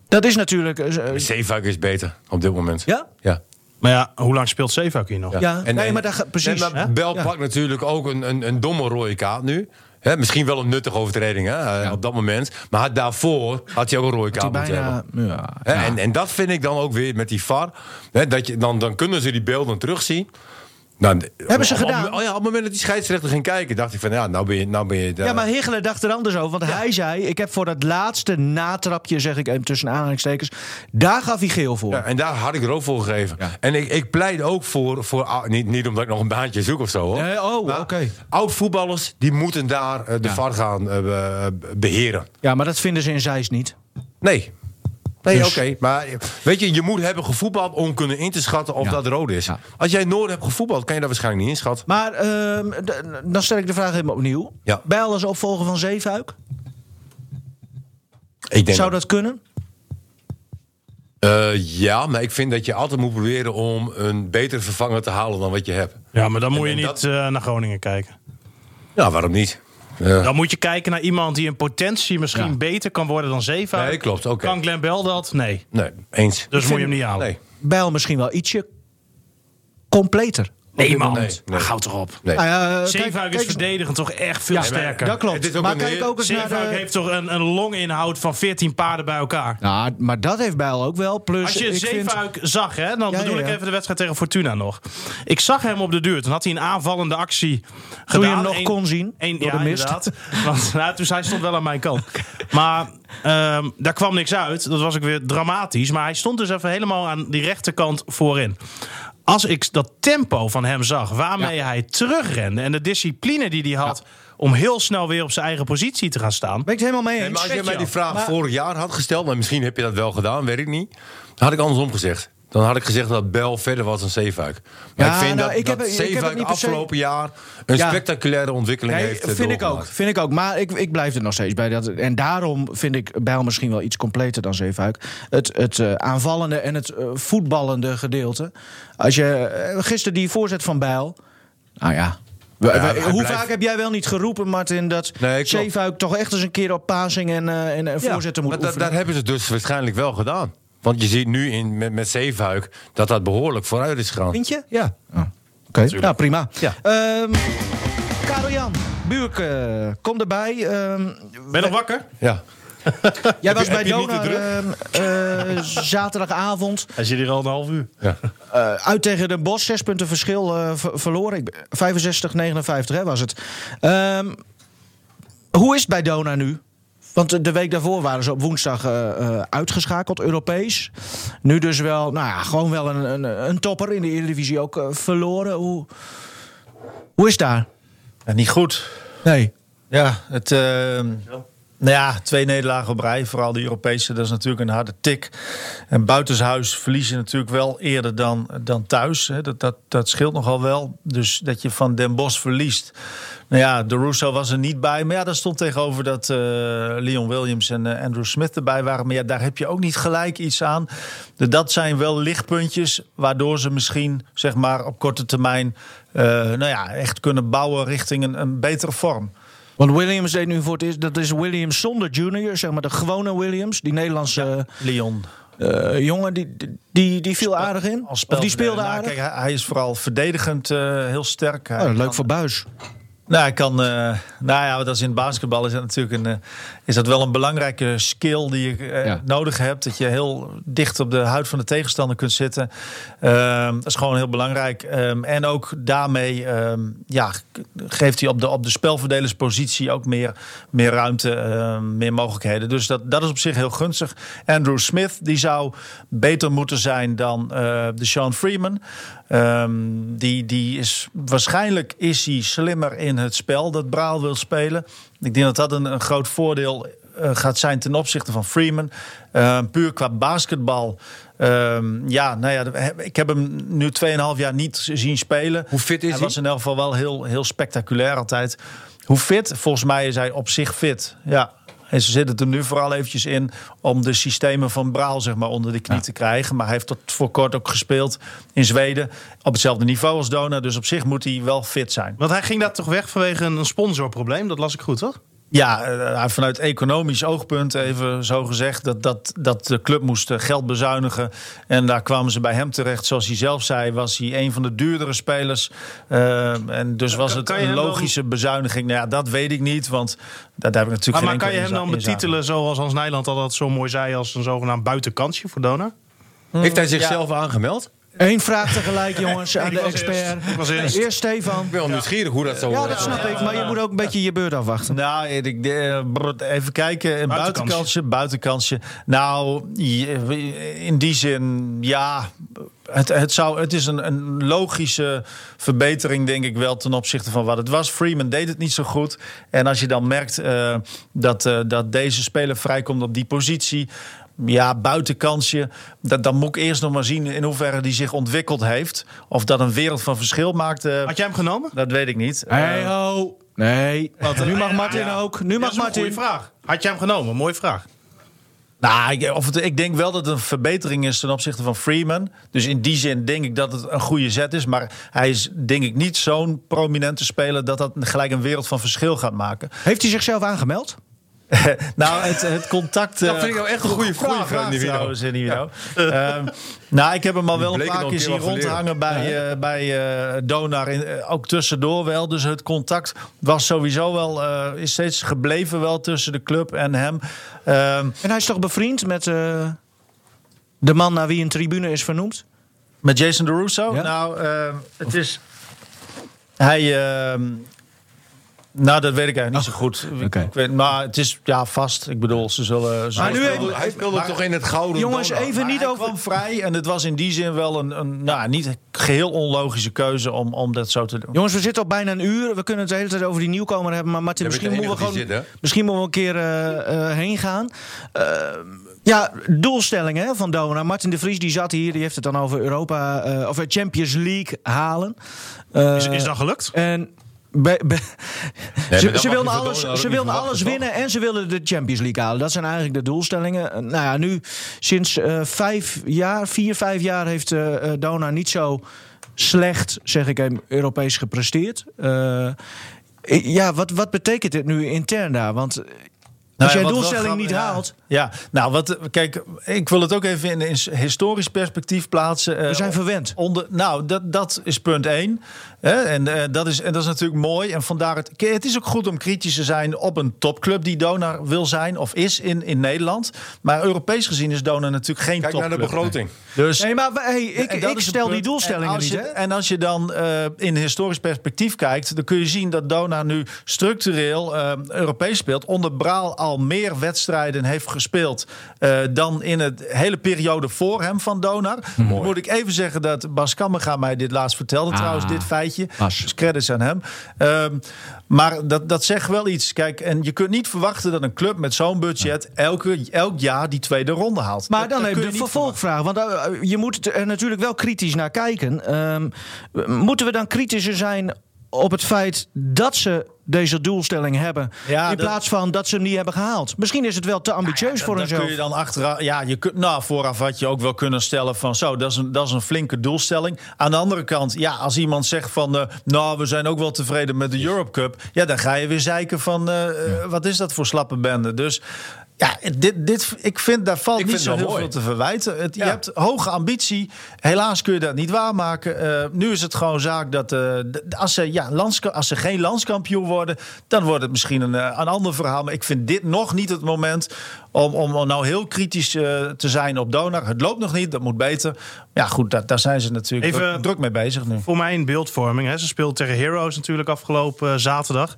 S2: Dat is natuurlijk... eh,
S3: Zeefuik is beter op dit moment.
S2: ja?
S3: Ja.
S4: Maar ja, hoe lang speelt Zeefuik hier nog?
S2: Ja, nee, maar daar precies,
S3: maar? Bel
S2: Ja.
S3: pakt natuurlijk ook een, een, een domme rode kaart nu. Hè, misschien wel een nuttige overtreding hè, op dat moment. Maar daarvoor had hij ook een rode kaart moeten
S2: bijna...
S3: hebben.
S2: Ja,
S3: Hè,
S2: ja.
S3: en, en dat vind ik dan ook weer met die VAR. Hè, dat je, dan, dan kunnen ze die beelden terugzien. Nou,
S2: Hebben ze gedaan?
S3: Op, oh ja, op het moment dat die scheidsrechter ging kijken, dacht ik van ja, nou ben je. Nou ben je
S2: Ja, maar Higgelen dacht er anders over. Want hij zei, ik heb voor dat laatste natrapje, zeg ik even tussen aanhalingstekens... daar gaf hij geel voor.
S3: Ja, en daar had ik er ook voor gegeven. En ik, ik pleit ook voor, voor niet, niet omdat ik nog een baantje zoek of zo hoor.
S2: Nee, oh, oké.
S3: Oud-voetballers, die moeten daar eh, de VAR gaan eh, be- beheren.
S2: Ja, maar dat vinden ze in Zeist niet.
S3: Nee. Nee,
S2: Dus-
S3: oké. Maar weet je, je moet hebben gevoetbald om kunnen in te schatten of
S2: Ja.
S3: dat rood is.
S2: Ja.
S3: Als jij nooit hebt gevoetbald, kan je dat waarschijnlijk niet inschatten.
S2: Maar ehm, dan stel ik de vraag even opnieuw.
S3: Ja.
S2: Bijl als opvolger van Zeefuik?
S3: Ik denk
S2: Zou dat kunnen?
S3: Eh, ja, maar ik vind dat je altijd moet proberen om een betere vervanger te halen dan wat je hebt.
S4: Ja, maar dan moet je
S3: en
S4: niet
S3: dat-
S4: eh, naar Groningen kijken.
S3: Ja, waarom niet?
S4: Dan moet je kijken naar iemand die in potentie misschien
S2: Ja.
S4: beter kan worden dan Zeefuik.
S3: Nee, klopt, oké.
S4: Kan Glenn Bell dat? Nee.
S3: nee, eens.
S4: Dus moet je hem niet halen.
S3: Nee,
S2: Bijl misschien wel ietsje completer.
S4: Nee, man.
S3: Nee,
S4: Nee. Houd erop.
S3: nee.
S2: Nou kijk-
S4: Zeefuik is verdedigend toch echt veel
S2: Ja,
S4: sterker.
S2: dat klopt. Maar kijk ook eens naar
S4: Zeefuik
S2: de...
S4: heeft toch een, een longinhoud van 14 paarden bij elkaar.
S2: Nou, maar dat heeft Bijl ook wel. Plus,
S4: Als je
S2: vind...
S4: Zeefuik zag, hè, dan
S2: Ja,
S4: bedoel
S2: ja,
S4: ik even de wedstrijd tegen Fortuna nog. Ik zag hem op de duur. Toen had hij een aanvallende actie
S2: Toen
S4: gedaan.
S2: je hem nog
S4: Eén-
S2: kon zien,
S4: één-
S2: door
S4: ja,
S2: de mist.
S4: Want nou, toen hij stond wel aan mijn kant. Maar ehm, daar kwam niks uit. Dat was ook weer dramatisch. Maar hij stond dus even helemaal aan die rechterkant voorin. Als ik dat tempo van hem zag, waarmee hij terugrende... en de discipline die hij had om heel snel weer op zijn eigen positie te gaan staan...
S2: Ben ik het helemaal mee
S3: Nee,
S2: eens.
S3: maar als je mij die vraag
S2: Maar-
S3: vorig jaar had gesteld, en misschien heb je dat wel gedaan, weet ik niet. Dan had ik andersom gezegd. Dan had ik gezegd dat Bel verder was dan Zeefuik. Maar
S2: Ja,
S3: ik vind
S2: nou,
S3: dat,
S2: ik
S3: dat
S2: heb
S3: Zeefuik
S2: se-
S3: afgelopen jaar een
S2: Ja.
S3: spectaculaire ontwikkeling
S2: Nee,
S3: heeft eh,
S2: vind ik ook. Vind ik ook. Maar ik, ik blijf er nog steeds bij. Dat, en daarom vind ik Bijl misschien wel iets completer dan Zeefuik. Het, het eh, aanvallende en het eh, voetballende gedeelte. Als je gisteren die voorzet van Bijl. Nou ja. hoe
S3: blijft-
S2: vaak heb jij wel niet geroepen, Martin, dat
S3: Nee.
S2: Zeefuik toch echt eens een keer op passing en, eh, en, en
S3: Ja,
S2: moet
S3: maar
S2: oefenen?
S3: daar hebben ze dus waarschijnlijk wel gedaan. Want je ziet nu in, met, met Zeefuik dat dat behoorlijk vooruit is gegaan.
S2: Vind je?
S3: Ja.
S2: Oké, nou prima.
S3: Ja.
S2: Ehm, Karel Jan, Buurk, eh, kom erbij. Ehm,
S4: Ben je nog wakker?
S3: ja.
S2: Jij was bij
S3: je niet te
S2: Dona ehm, eh, zaterdagavond.
S4: Hij zit hier al een half uur.
S3: ja.
S2: Eh, uit tegen de Bos, zes punten verschil eh, ver- verloren. Ik ben- 65, 59 hè, was het. Ehm, hoe is het bij Dona nu? Want de week daarvoor waren ze op woensdag eh, eh, uitgeschakeld, Europees. Nu dus wel, nou ja, gewoon wel een, een, een topper in de Eredivisie ook eh, verloren. Hoe, hoe is daar?
S6: Ja, niet goed.
S2: Nee.
S6: Ja, het, ehm, nou ja, twee nederlagen op rij. Vooral de Europese, dat is natuurlijk een harde tik. En buitenshuis verlies je natuurlijk wel eerder dan, dan thuis. Dat, dat, dat scheelt nogal wel. Dus dat je van Den Bosch verliest. Nou ja, de Russo was er niet bij. Maar ja, daar stond tegenover dat eh, Leon Williams en eh, Andrew Smith erbij waren. Maar ja, daar heb je ook niet gelijk iets aan. Dat zijn wel lichtpuntjes waardoor ze misschien zeg maar, op korte termijn eh, nou ja, echt kunnen bouwen richting een, een betere vorm.
S2: Want Williams deed nu voor het eerst, dat is Williams zonder junior, zeg maar de gewone Williams. Die Nederlandse
S6: Leon.
S2: eh, jongen, die, die, die viel aardig in.
S6: Als
S2: Of die speelde
S6: Nou,
S2: aardig.
S6: Kijk, hij, hij is vooral verdedigend eh, heel sterk.
S2: Oh, leuk
S6: kan-
S2: voor Buis.
S6: Nou, hij kan. eh, nou ja, dat is in het basketbal is dat natuurlijk een, eh, is dat wel een belangrijke skill die je eh,
S2: Ja.
S6: nodig hebt. Dat je heel dicht op de huid van de tegenstander kunt zitten. Ehm, dat is gewoon heel belangrijk. Ehm, en ook daarmee ehm, ja, geeft hij op de, op de spelverdelerspositie ook meer, meer ruimte, meer mogelijkheden. Dus dat, dat is op zich heel gunstig. Andrew Smith die zou beter moeten zijn dan de Sean Freeman. Ehm, die, die is waarschijnlijk is hij slimmer in het spel dat Braal wil spelen. Ik denk dat dat een, een groot voordeel eh, gaat zijn ten opzichte van Freeman. Ehm, puur qua basketbal. Ehm, ja, nou ja, ik heb hem nu 2,5 jaar niet zien spelen.
S3: Hoe fit is
S6: hij?
S3: hij?
S6: was in elk geval wel heel, heel spectaculair altijd. Hoe fit? Volgens mij is hij op zich fit. Ja. En ze zitten er nu vooral eventjes in om de systemen van Braal zeg maar, onder de knie te krijgen. Maar hij heeft tot voor kort ook gespeeld in Zweden. Op hetzelfde niveau als Dona. Dus op zich moet hij wel fit zijn.
S4: Want hij ging daar toch weg vanwege een sponsorprobleem. Dat las ik goed, toch?
S6: Ja, eh, vanuit economisch oogpunt even zo gezegd... dat, dat, dat de club moest eh, geld bezuinigen. En daar kwamen ze bij hem terecht. Zoals hij zelf zei, was hij een van de duurdere spelers. Eh, en dus was het een
S4: dan-
S6: logische bezuiniging. Nou ja, dat weet ik niet, want daar heb ik natuurlijk
S4: Maar,
S6: geen
S4: maar kan je hem dan betitelen zoals Hans Nijland al dat zo mooi zei... als een zogenaamd buitenkansje voor Dona?
S3: Heeft hij zichzelf aangemeld?
S2: Eén vraag tegelijk, jongens, aan de expert.
S4: eerst. Ik was eerst.
S2: Eerst Stefan.
S3: Ik ben wel nieuwsgierig hoe dat zo
S2: Ja, dat snap ik. Maar je moet ook een beetje je beurt afwachten.
S6: Nou, ik, eh, even kijken. Een
S4: Buitenkansje.
S6: buitenkansje. Nou, in die zin, ja. Het, het, zou, het is een, een logische verbetering, denk ik wel, ten opzichte van wat het was. Freeman deed het niet zo goed. En als je dan merkt eh, dat, eh, dat deze speler vrijkomt op die positie. Ja, buitenkansje. Dat, dan moet ik eerst nog maar zien in hoeverre die zich ontwikkeld heeft. Of dat een wereld van verschil maakt. eh,
S4: Had jij hem genomen?
S6: dat weet ik niet.
S2: Hey
S6: Eh,
S2: ho. Nee. nu mag Martin
S4: Ja.
S2: ook. Nu mag Martin.
S4: vraag. Had jij hem genomen? Mooie vraag.
S6: Nou, ik, of het, ik denk wel dat het een verbetering is ten opzichte van Freeman. Dus in die zin denk ik dat het een goede zet is. Maar hij is denk ik niet zo'n prominente speler dat dat gelijk een wereld van verschil gaat maken.
S2: Heeft hij zichzelf aangemeld?
S6: nou, het, het contact.
S3: Dat
S6: eh,
S3: vind ik nou echt een goede vraag,
S6: vraag
S3: Nivino.
S6: trouwens, eh, Nivino. Ehm, nou, ik heb hem al wel een paar keer zien rondhangen bij, eh, bij eh, Donar. In, ook tussendoor wel. Dus het contact was sowieso wel... eh, is steeds gebleven wel tussen de club en hem. Ehm,
S2: En hij is toch bevriend met eh, de man naar wie een tribune is vernoemd?
S6: Met Jason DeRusso?
S2: Ja.
S6: Nou, ehm, het is... Hij... ehm, Nou, dat weet ik eigenlijk niet zo goed. Ik- weet, maar het is ja vast. Ik bedoel, ze zullen. Ze
S2: Maar nu
S3: Hij
S2: even-
S3: speelde, hij speelde toch in het gouden
S2: Jongens,
S3: donor?
S2: even
S6: Maar
S2: niet
S6: hij
S2: over...
S6: kwam vrij en het was in die zin wel een, een nou, niet geheel onlogische keuze om, om dat zo te doen.
S2: Jongens, we zitten op bijna een uur. We kunnen het de hele tijd over die nieuwkomer hebben. Maar Martin, misschien moeten, we gewoon,
S3: zit,
S2: misschien moeten we een keer eh, eh, heen gaan. Eh, ja, doelstellingen hè, van Dona. Martin de Vries die zat hier. Die heeft het dan over Europa, eh, of Champions League halen. Eh,
S4: Is, is dat gelukt?
S2: En ze ze wilden
S3: je
S2: alles, ze wilden alles
S3: toch?
S2: winnen en ze wilden de Champions League halen. Dat zijn eigenlijk de doelstellingen. Eh, Nou ja, nu sinds eh, vijf jaar, vier, vijf jaar heeft eh, Dona niet zo slecht, zeg ik hem, Europees gepresteerd. Ja, wat, wat betekent dit nu intern daar? Want als
S6: Nou ja, wat wel
S2: doelstelling niet
S6: ja.
S2: haalt,
S6: Ja, nou, wat, kijk, ik wil het ook even in een historisch perspectief plaatsen.
S2: we zijn verwend.
S6: Onder, nou, dat, dat is punt één. Hè? En, eh, dat is, en dat is natuurlijk mooi. En vandaar het. Het is ook goed om kritisch te zijn op een topclub die Donar wil zijn of is in, in Nederland. Maar Europees gezien is Donar natuurlijk geen
S3: Kijk naar
S6: topclub.
S3: de begroting.
S6: Dus
S2: Nee, maar hey, ik, ik stel die doelstellingen
S6: en als
S2: niet.
S6: je? En als je dan eh, in historisch perspectief kijkt, dan kun je zien dat Dona nu structureel eh, Europees speelt. Onder Braal al meer wedstrijden heeft gespeeld eh, dan in het hele periode voor hem van Donar. Dan moet ik even zeggen dat Bas Kammerga mij dit laatst vertelde,
S2: Ah,
S6: trouwens, dit feitje.
S2: Bas.
S6: Dus credits aan hem. Ehm, maar dat, dat zegt wel iets. Kijk, en je kunt niet verwachten dat een club met zo'n budget elke, elk jaar die tweede ronde haalt.
S2: Maar
S6: Dat-
S2: dan heb je de vervolgvraag. Want uh, je moet er natuurlijk wel kritisch naar kijken. Ehm, moeten we dan kritischer zijn op het feit dat ze deze doelstelling hebben...
S6: Ja,
S2: in
S6: dat-
S2: plaats van dat ze hem niet hebben gehaald? Misschien is het wel te ambitieus voor
S6: Dan
S2: hunzelf.
S6: kun je dan achteraf, ja, je kunt, nou, vooraf had je ook wel kunnen stellen van zo, dat is een, dat is een flinke doelstelling. Aan de andere kant, ja, als iemand zegt van, eh, nou, we zijn ook wel tevreden met de Europe Cup, ja, dan ga je weer zeiken van, eh, eh, wat is dat voor slappe bende? Dus. Ja, dit, dit, ik vind daar valt
S3: Ik
S6: niet zo heel veel te verwijten. Het, Je hebt hoge ambitie. Helaas kun je dat niet waarmaken. Eh, nu is het gewoon zaak dat eh, als, ze, ja, landska- als ze geen landskampioen worden, dan wordt het misschien een, eh, een ander verhaal. Maar ik vind dit nog niet het moment om, om nou heel kritisch te zijn op Donar. Het loopt nog niet, dat moet beter. Ja, goed, daar, daar zijn ze natuurlijk
S4: Even-
S6: druk, druk mee bezig nu.
S4: Voor mij een beeldvorming. Hè. Ze speelt tegen Heroes natuurlijk afgelopen zaterdag.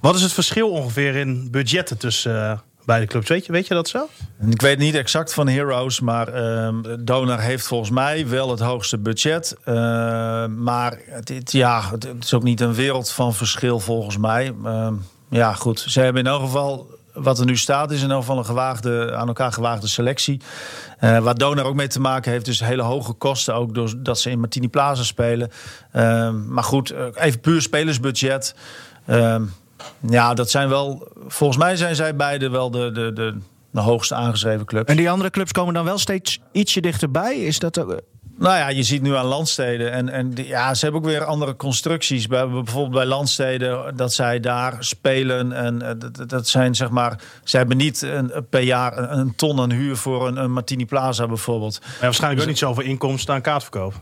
S4: Wat is het verschil ongeveer in budgetten tussen beide clubs? Weet je, dat zo?
S6: Ik weet niet exact van Heroes, maar ehm Donar heeft volgens mij wel het hoogste budget. Ehm, maar het, ja, het, is ook niet een wereld van verschil volgens mij. Ehm, ja, goed. Ze hebben in elk geval. Wat er nu staat, is in elk geval een gewaagde, aan elkaar gewaagde selectie. Eh waar Donar ook mee te maken heeft, dus hele hoge kosten. Ook doordat ze in Martini Plaza spelen. Maar goed, eh, even puur spelersbudget. Ja, dat zijn wel. Volgens mij zijn zij beide wel de, de, de, de hoogste aangeschreven clubs.
S2: En die andere clubs komen dan wel steeds ietsje dichterbij? Is dat ook...
S6: Nou ja, je ziet nu aan landsteden. En, en die- ja, ze hebben ook weer andere constructies. We hebben bijvoorbeeld bij landsteden dat zij daar spelen. En eh, dat, dat zijn zeg maar. Ze hebben niet een, per jaar een, een ton aan huur voor een, een Martini Plaza bijvoorbeeld.
S4: Maar waarschijnlijk ook niet zoveel inkomsten aan kaartverkoop.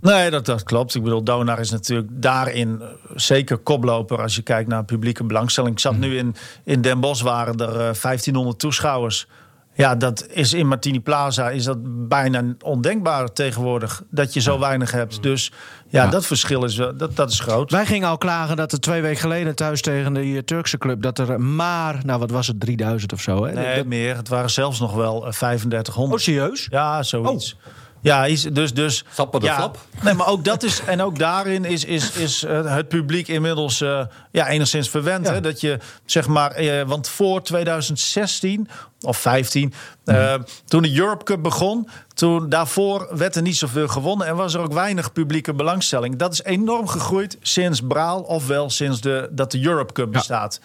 S6: Nee, dat, dat klopt. Ik bedoel, Donar is natuurlijk daarin eh, zeker koploper als je kijkt naar publieke belangstelling. Ik zat nu in, in Den Bosch, waren er eh, 1500 toeschouwers. Ja, dat is in Martini Plaza is dat bijna ondenkbaar tegenwoordig dat je zo weinig hebt. Dus ja, dat verschil is dat, dat is groot.
S2: Wij gingen al klagen dat er twee weken geleden thuis tegen de eh, Turkse club... dat er maar, nou wat was het, 3000 of zo. Hè?
S6: Nee,
S2: Dat-
S6: meer. Het waren zelfs nog wel eh,
S2: oh,
S6: 3500.
S2: serieus?
S6: Ja, zoiets. Ja, is, dus, dus
S3: Sappen de
S6: ja,
S3: flap.
S6: Nee, maar ook dat is en ook daarin is, is, is eh, het publiek inmiddels eh, ja, enigszins verwend. Hè? Dat je zeg maar, eh, want voor 2016 of 15, eh, toen de Europe Cup begon, toen daarvoor werd er niet zoveel gewonnen en was er ook weinig publieke belangstelling. Dat is enorm gegroeid sinds Braal, ofwel sinds de, dat de Europe Cup bestaat.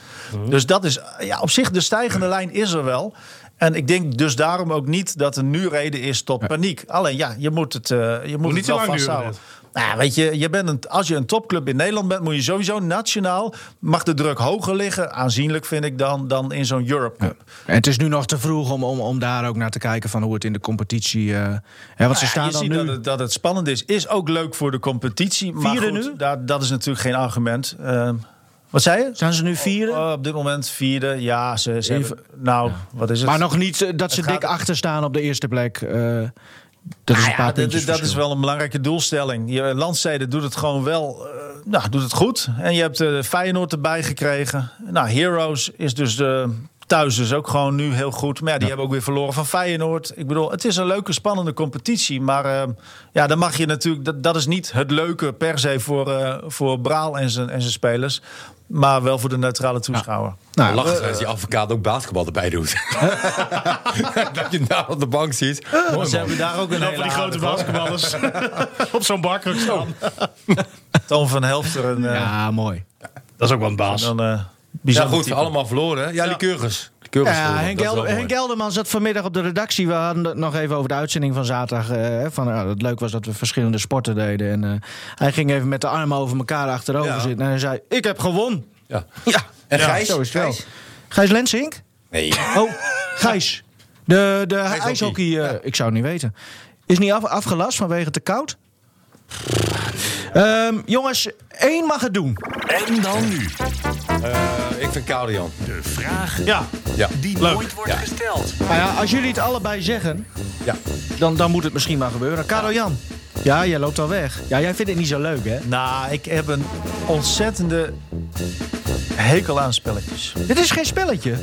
S6: Dus dat is ja, op zich de stijgende lijn is er wel. En ik denk dus daarom ook niet dat er nu reden is tot paniek. Alleen ja, je moet het, eh, je moet
S4: niet
S6: het wel vasthouden. Nou, weet je, je bent een, als je een topclub in Nederland bent, moet je sowieso nationaal mag de druk hoger liggen, aanzienlijk vind ik dan, dan in zo'n Europe Cup.
S2: En het is nu nog te vroeg om, om, om daar ook naar te kijken van hoe het in de competitie... eh hè, want ze
S6: Ja,
S2: staan
S6: je
S2: dan
S6: ziet
S2: nu...
S6: dat het, dat het spannend is. Is ook leuk voor de competitie. Maar
S2: Vierde
S6: goed,
S2: nu?
S6: Daar, dat is natuurlijk geen argument. Ehm, wat zei je?
S2: Staan ze nu vierde?
S6: Oh, op dit moment vierde. Ja, ze, ze
S2: Even-
S6: hebben- nou, wat is het?
S2: maar nog niet eh, dat ze
S6: Het gaat-
S2: dik achter staan op de eerste plek. eh, Dat is
S6: Nou
S2: een paar
S6: ja, dat, dat is wel een belangrijke doelstelling. Je Landstede doet het gewoon wel, eh, nou, doet het goed. En je hebt eh Feyenoord erbij gekregen. Nou, Heroes is dus thuis dus ook gewoon nu heel goed. Maar ja, die hebben ook weer verloren van Feyenoord. Ik bedoel, het is een leuke, spannende competitie. Maar eh, ja, dan mag je natuurlijk, dat, dat is niet het leuke per se voor, eh, voor Braal en zijn, en zijn spelers. Maar wel voor de neutrale toeschouwer.
S2: Nou,
S3: Lachen als die advocaat ook basketbal erbij doet. dat je hem daar op de bank ziet.
S6: Dan
S3: Mooi,
S6: we daar ook een
S4: En
S6: hele
S4: van die grote basketballers op zo'n barkruk staan.
S6: Toon van Helfter. En, eh,
S2: ja, mooi.
S4: Dat is ook wel een baas.
S6: dan, eh
S3: Ja, goed,
S6: type.
S3: allemaal verloren. hè? Ja, die Keurgers.
S2: Ja, Henk, Elderman zat vanmiddag op de redactie. We hadden het nog even over de uitzending van zaterdag. eh, van, nou, het leuk was dat we verschillende sporten deden. En, eh, hij ging even met de armen over elkaar achterover
S3: Ja.
S2: zitten. En hij zei, ik heb gewonnen.
S3: Ja.
S2: Ja,
S3: En Gijs?
S2: zo is het wel.
S3: Gijs?
S2: Gijs Lensink?
S3: Nee.
S2: Oh, Gijs. De, de
S3: IJshockey.
S2: ijshockey, eh, ik zou het niet weten. Is niet af, afgelast vanwege te koud? Ehm, jongens, één mag het doen.
S1: En dan nu,
S3: ik vind Koude Jan.
S1: de vraag
S4: Ja,
S3: Ja.
S1: die
S4: Leuk.
S1: nooit wordt
S3: Ja.
S1: gesteld.
S2: Nou ja, als jullie het allebei zeggen,
S3: Ja.
S2: dan, dan moet het misschien maar gebeuren. Karel Jan. Ja, jij loopt al weg. Ja, jij vindt het niet zo leuk, hè?
S6: Nou, ik heb een ontzettende hekel aan spelletjes.
S2: Dit is geen spelletje.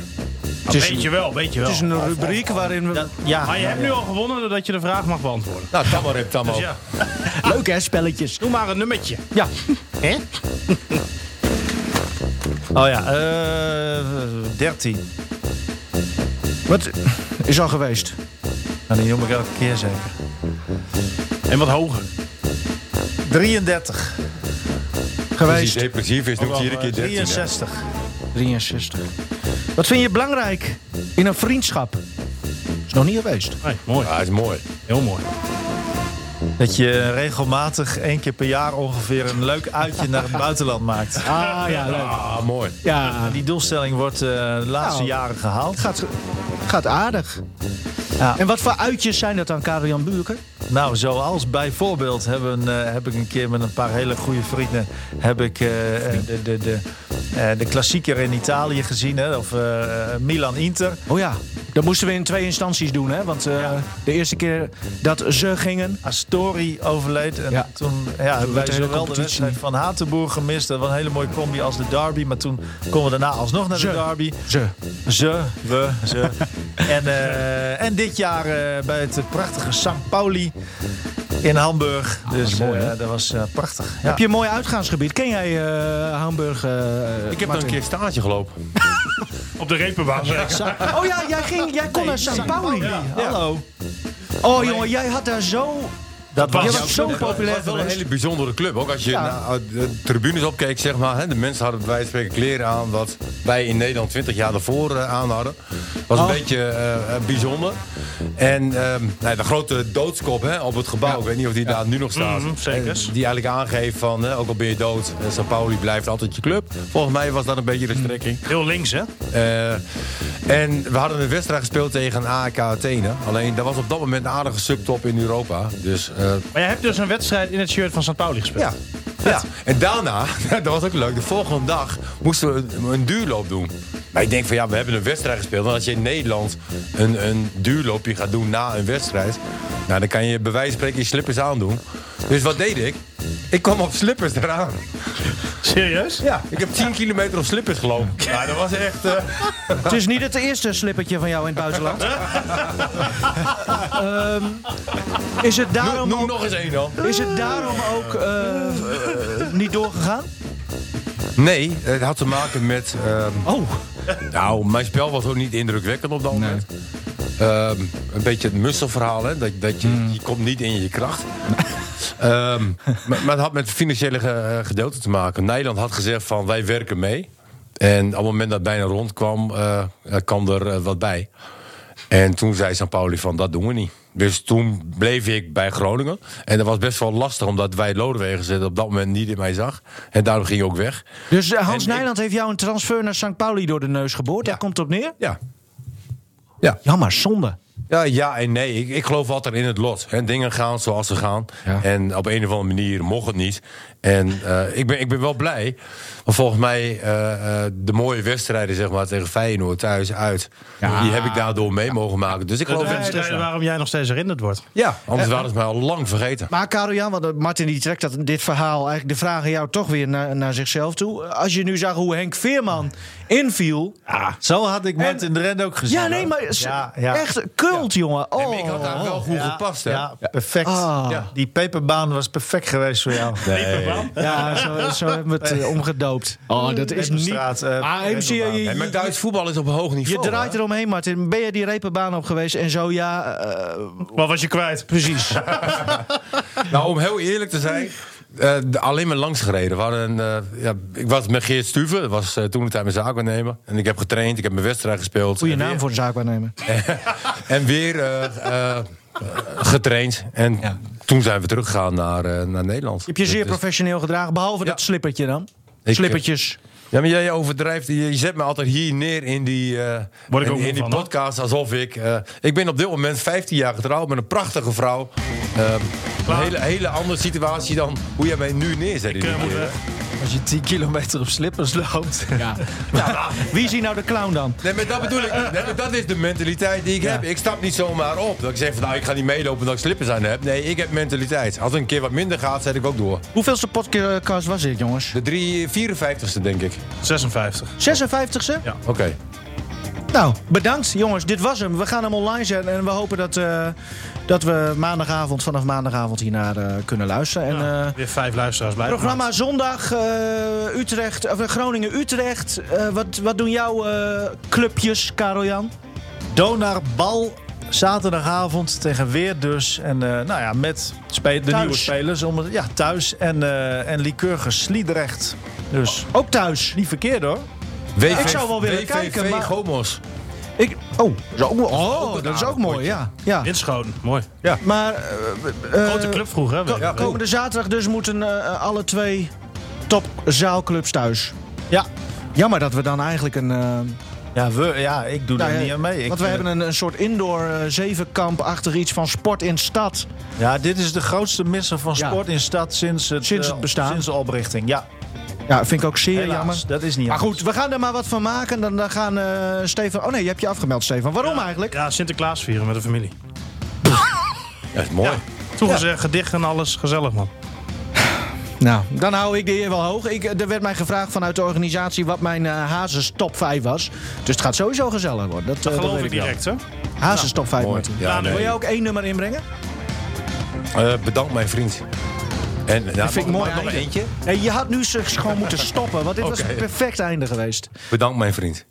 S2: Het is,
S4: weet je wel, weet je
S2: het
S4: wel.
S2: is een rubriek waarin we...
S6: Ja,
S4: Maar je hebt nu al gewonnen doordat je de vraag mag beantwoorden.
S3: Nou, Tammo Tammo.
S4: Dus ja,
S2: Leuk, hè, spelletjes.
S4: doe maar een nummertje.
S2: Ja.
S4: Hè?
S6: Oh ja, eh 13.
S2: Wat is al geweest?
S6: Nou, die noem ik elke keer zeker.
S4: En wat hoger.
S6: 33.
S3: Als
S2: Geweest.
S3: hij depressief is, noemt hij iedere keer 13. hè?
S6: 63.
S2: 63. Wat vind je belangrijk in een vriendschap? Is nog niet geweest.
S4: Nee, mooi.
S3: Ja, dat is mooi.
S4: Heel mooi.
S6: Dat je regelmatig één keer per jaar ongeveer een leuk uitje naar het buitenland maakt.
S2: Ah, ja, leuk.
S3: Ah, mooi.
S2: Ja,
S6: Die doelstelling wordt eh, de laatste
S2: Nou.
S6: jaren gehaald.
S2: gaat, gaat aardig.
S6: Ja.
S2: En wat voor uitjes zijn dat dan, Karel Jan Buurken?
S6: Nou, zoals bijvoorbeeld hebben, eh, heb ik een keer met een paar hele goede vrienden... heb ik eh, de, de, de, eh, de klassieker in Italië gezien. Hè, of eh, Milan-Inter.
S2: Oh ja, dat moesten we in twee instanties doen, hè? Want eh, de eerste keer dat ze gingen...
S6: Astori overleed. En
S2: Ja.
S6: toen ja, hebben wij zowel de wedstrijd van Hatenboer gemist. Dat was een hele mooie combi als de derby. Maar toen komen we daarna alsnog naar de derby.
S2: Ze.
S6: Ze, we, ze. en, eh, en dit jaar eh, bij het prachtige St. Pauli in Hamburg. dus
S2: mooi,
S6: eh,
S2: hè?
S6: dat was eh, prachtig. Ja.
S2: Heb je een mooi uitgaansgebied? Ken jij eh, Hamburg? eh,
S3: Ik heb nog een keer stage gelopen.
S4: Op de repenbaan.
S2: Oh ja, jij, ging, jij kon naar St. Pauli.
S6: Hallo.
S2: Oh jongen, jij had daar zo...
S6: Dat
S2: Je
S6: was,
S2: was zo
S3: Het
S2: populair
S3: was wel een hele bijzondere club. Ook als je
S2: Ja.
S3: naar de tribunes opkeek, zeg maar. Hè, de mensen hadden bij wijze van spreken kleren aan wat wij in Nederland 20 jaar daarvoor eh, aan hadden. was een
S2: Oh.
S3: beetje eh, eh, bijzonder. En ehm, nou, de grote doodskop hè, op het gebouw, ik weet niet of die daar nu nog staat.
S4: Mhm, zeker.
S3: Eh, Die eigenlijk aangeeft van, hè, ook al ben je dood, eh, St. Pauli blijft altijd je club. Volgens mij was dat een beetje de strekking.
S4: Heel links, hè?
S3: Eh, en we hadden een wedstrijd gespeeld tegen AEK Athene. Alleen dat was op dat moment een aardige subtop in Europa. Dus eh,
S4: Maar jij hebt dus een wedstrijd in het shirt van St. Pauli gespeeld.
S3: ja. ja. En daarna, dat was ook leuk, de volgende dag moesten we een, een duurloop doen. Maar ik denk van ja, we hebben een wedstrijd gespeeld. En als je in Nederland een, een duurloopje gaat doen na een wedstrijd... Nou, dan kan je bij wijze van spreken je slippers aandoen. Dus wat deed ik? Ik kwam op slippers eraan.
S4: Serieus?
S3: Ja, ik heb 10 kilometer op slippers gelopen. Ja, dat was echt... eh,
S2: Het is niet het eerste slippertje van jou in het buitenland. Ehm, is het daarom
S3: Noem
S2: ook,
S3: nog eens één dan.
S2: is het daarom ook eh, eh, niet doorgegaan?
S3: Nee, het had te maken met... ehm,
S2: Oh,
S3: Nou, mijn spel was ook niet indrukwekkend op dat moment. Ehm, een beetje het musselverhaal, hè? Dat, dat je, je komt niet in je kracht. Ehm, maar, maar het had met het financiële eh, gedeelte te maken. Nederland had gezegd van wij werken mee. En op het moment dat het bijna rondkwam, eh, eh, kwam er wat bij. En toen zei St. Pauli van dat doen we niet. Dus toen bleef ik bij Groningen. En dat was best wel lastig, omdat wij Lodewegen zitten op dat moment niet in mij zag. En daarom ging hij ook weg.
S2: dus Hans
S3: En ik-
S2: Nijland heeft jou een transfer naar St. Pauli door de neus geboord. Daar komt het op neer?
S3: Ja. Ja.
S2: Jammer, zonde.
S3: Ja, ja en nee. Ik, ik geloof altijd in het lot. Hè. Dingen gaan zoals ze gaan.
S2: Ja.
S3: En op een of andere manier mocht het niet. En eh, ik, ben, ik ben wel blij. Want volgens mij eh, eh, de mooie wedstrijden zeg maar, tegen Feyenoord thuis uit. Die heb ik daardoor mee mogen maken. Dus ik
S4: De
S3: geloof in
S4: wedstrijden waarom jij nog steeds herinnerd wordt.
S3: Ja, anders waren ze mij al lang vergeten.
S2: Maar Karel Jan, want Martin die trekt dat, dit verhaal, eigenlijk de vraag aan jou toch weer naar, naar zichzelf toe. Als je nu zag hoe Henk Veerman inviel.
S6: Zo had ik net
S2: En-
S6: in de ren ook gezien.
S2: Ja, nee, maar
S6: Ja, ja.
S2: echt kult, jongen. Oh.
S3: Nee, ik had daar wel goed
S6: Ja,
S3: gepast. Hè?
S6: Ja, perfect.
S2: Ah.
S6: Ja. Die peperbaan was perfect geweest voor jou.
S2: Ja, zo, zo hebben we het eh, omgedoopt. Oh, dat is niet...
S6: Eh,
S2: Ah, MC, je, je,
S3: maar Duits voetbal is op hoog
S2: je
S3: niveau.
S2: draait
S3: hè?
S2: eromheen, Martin. Ben je die repenbaan op geweest? En zo, ja, eh,
S4: Wat was je kwijt?
S2: precies.
S3: Nou, om heel eerlijk te zijn. eh, de- alleen maar langs gereden. We hadden, een, eh, ja, ik was met Geert Stuven. Dat was eh, toen de tijd mijn zaakwaarnemer. En ik heb getraind. Ik heb mijn wedstrijd gespeeld.
S2: Goeie
S3: En
S2: naam
S3: weer-
S2: voor de zaakwaarnemer.
S3: En weer eh, eh, getraind. En toen zijn we teruggegaan naar, eh, naar Nederland.
S2: Heb je zeer
S3: Dus-
S2: professioneel gedragen, behalve
S3: Ja.
S2: dat slippertje dan?
S3: Ik,
S2: Slippertjes.
S3: Ja, maar jij overdrijft. Je, zet me altijd hier neer in die, eh,
S4: Word ik
S3: in,
S4: ook
S3: in die
S4: van,
S3: podcast. Alsof ik... eh, ik ben op dit moment 15 jaar getrouwd met een prachtige vrouw. Eh, een hele, hele andere situatie dan hoe jij mij nu neerzet. in die
S4: eh.
S6: Als je 10 kilometer op slippers loopt.
S2: Wie is hier nou de clown dan?
S3: Nee, maar dat bedoel ik. Nee, maar dat is de mentaliteit die ik heb. Ik stap niet zomaar op. Dat ik zeg van nou, ik ga niet meelopen dat ik slippers aan heb. Nee, ik heb mentaliteit. Als het een keer wat minder gaat, zet ik ook door.
S2: Hoeveelste podcast was dit, jongens?
S3: De drie- 54ste, denk ik.
S4: 56.
S2: 56e?
S4: Ja.
S3: Oké.
S2: Nou, bedankt jongens. Dit was hem. We gaan hem online zetten. En we hopen dat, eh, dat we maandagavond, vanaf maandagavond hiernaar eh, kunnen luisteren. En,
S4: Ja,
S2: eh,
S4: weer vijf luisteraars bij.
S2: Programma zondag eh, Utrecht, of, Groningen-Utrecht. Eh, wat, wat doen jouw eh, clubjes, Karel Jan?
S6: Donar Bal. Zaterdagavond tegen Weer dus. En eh, nou ja, met spe- de
S2: Thuis.
S6: nieuwe spelers. Om het, ja, thuis. En, eh en Lycurgus Sliedrecht. Dus
S2: Ook thuis.
S6: niet verkeerd hoor.
S3: WV,
S2: ik zou wel willen
S3: WVV
S2: kijken, maar-
S3: Gomos.
S2: Ik, oh, dat is ook, mo- oh,
S3: ook een
S2: dat is
S3: aardig
S2: ook mooi, ja. ja.
S4: Mooi.
S2: Maar eh, eh,
S4: Grote club vroeger, hè? Willem?
S2: komende zaterdag dus moeten eh, alle twee top zaalclubs thuis.
S6: Ja.
S2: Jammer dat we dan eigenlijk een... eh,
S6: Ja, we, ja ik doe
S2: nou
S6: daar
S2: ja,
S6: niet aan mee. Ik,
S2: want we
S6: eh,
S2: hebben een, een soort indoor eh, zevenkamp-achtig iets van sport in stad.
S6: Ja, dit is de grootste misser van
S2: Ja.
S6: sport in stad sinds het,
S2: Sinds het
S6: eh,
S2: bestaan.
S6: Sinds de oprichting, ja.
S2: Ja, vind ik ook zeer
S6: Helaas,
S2: jammer.
S6: dat is niet
S2: Maar goed, we gaan er maar wat van maken. Dan, dan gaan eh, Stefan... Oh nee, je hebt je afgemeld, Stefan. Waarom eigenlijk?
S4: Ja, Sinterklaas vieren met de familie.
S3: Ja, dat is mooi.
S4: Toegezegd, gedicht en alles. Gezellig, man.
S2: Nou, dan hou ik de eer wel hoog. Ik, er werd mij gevraagd vanuit de organisatie wat mijn eh Hazes top 5 was. Dus het gaat sowieso gezellig worden. Dat, eh,
S4: geloof
S2: weet
S4: ik direct, hè?
S2: Hazes top 5,
S3: Mooi.
S2: Martin.
S3: Ja, nee.
S2: Wil jij ook één nummer inbrengen?
S3: Eh, bedankt mijn vriend. En ja,
S2: vind ik mooi
S3: nog eentje.
S2: Nee, je had nu gewoon moeten stoppen, want dit was een perfect einde geweest.
S3: Bedankt mijn vriend.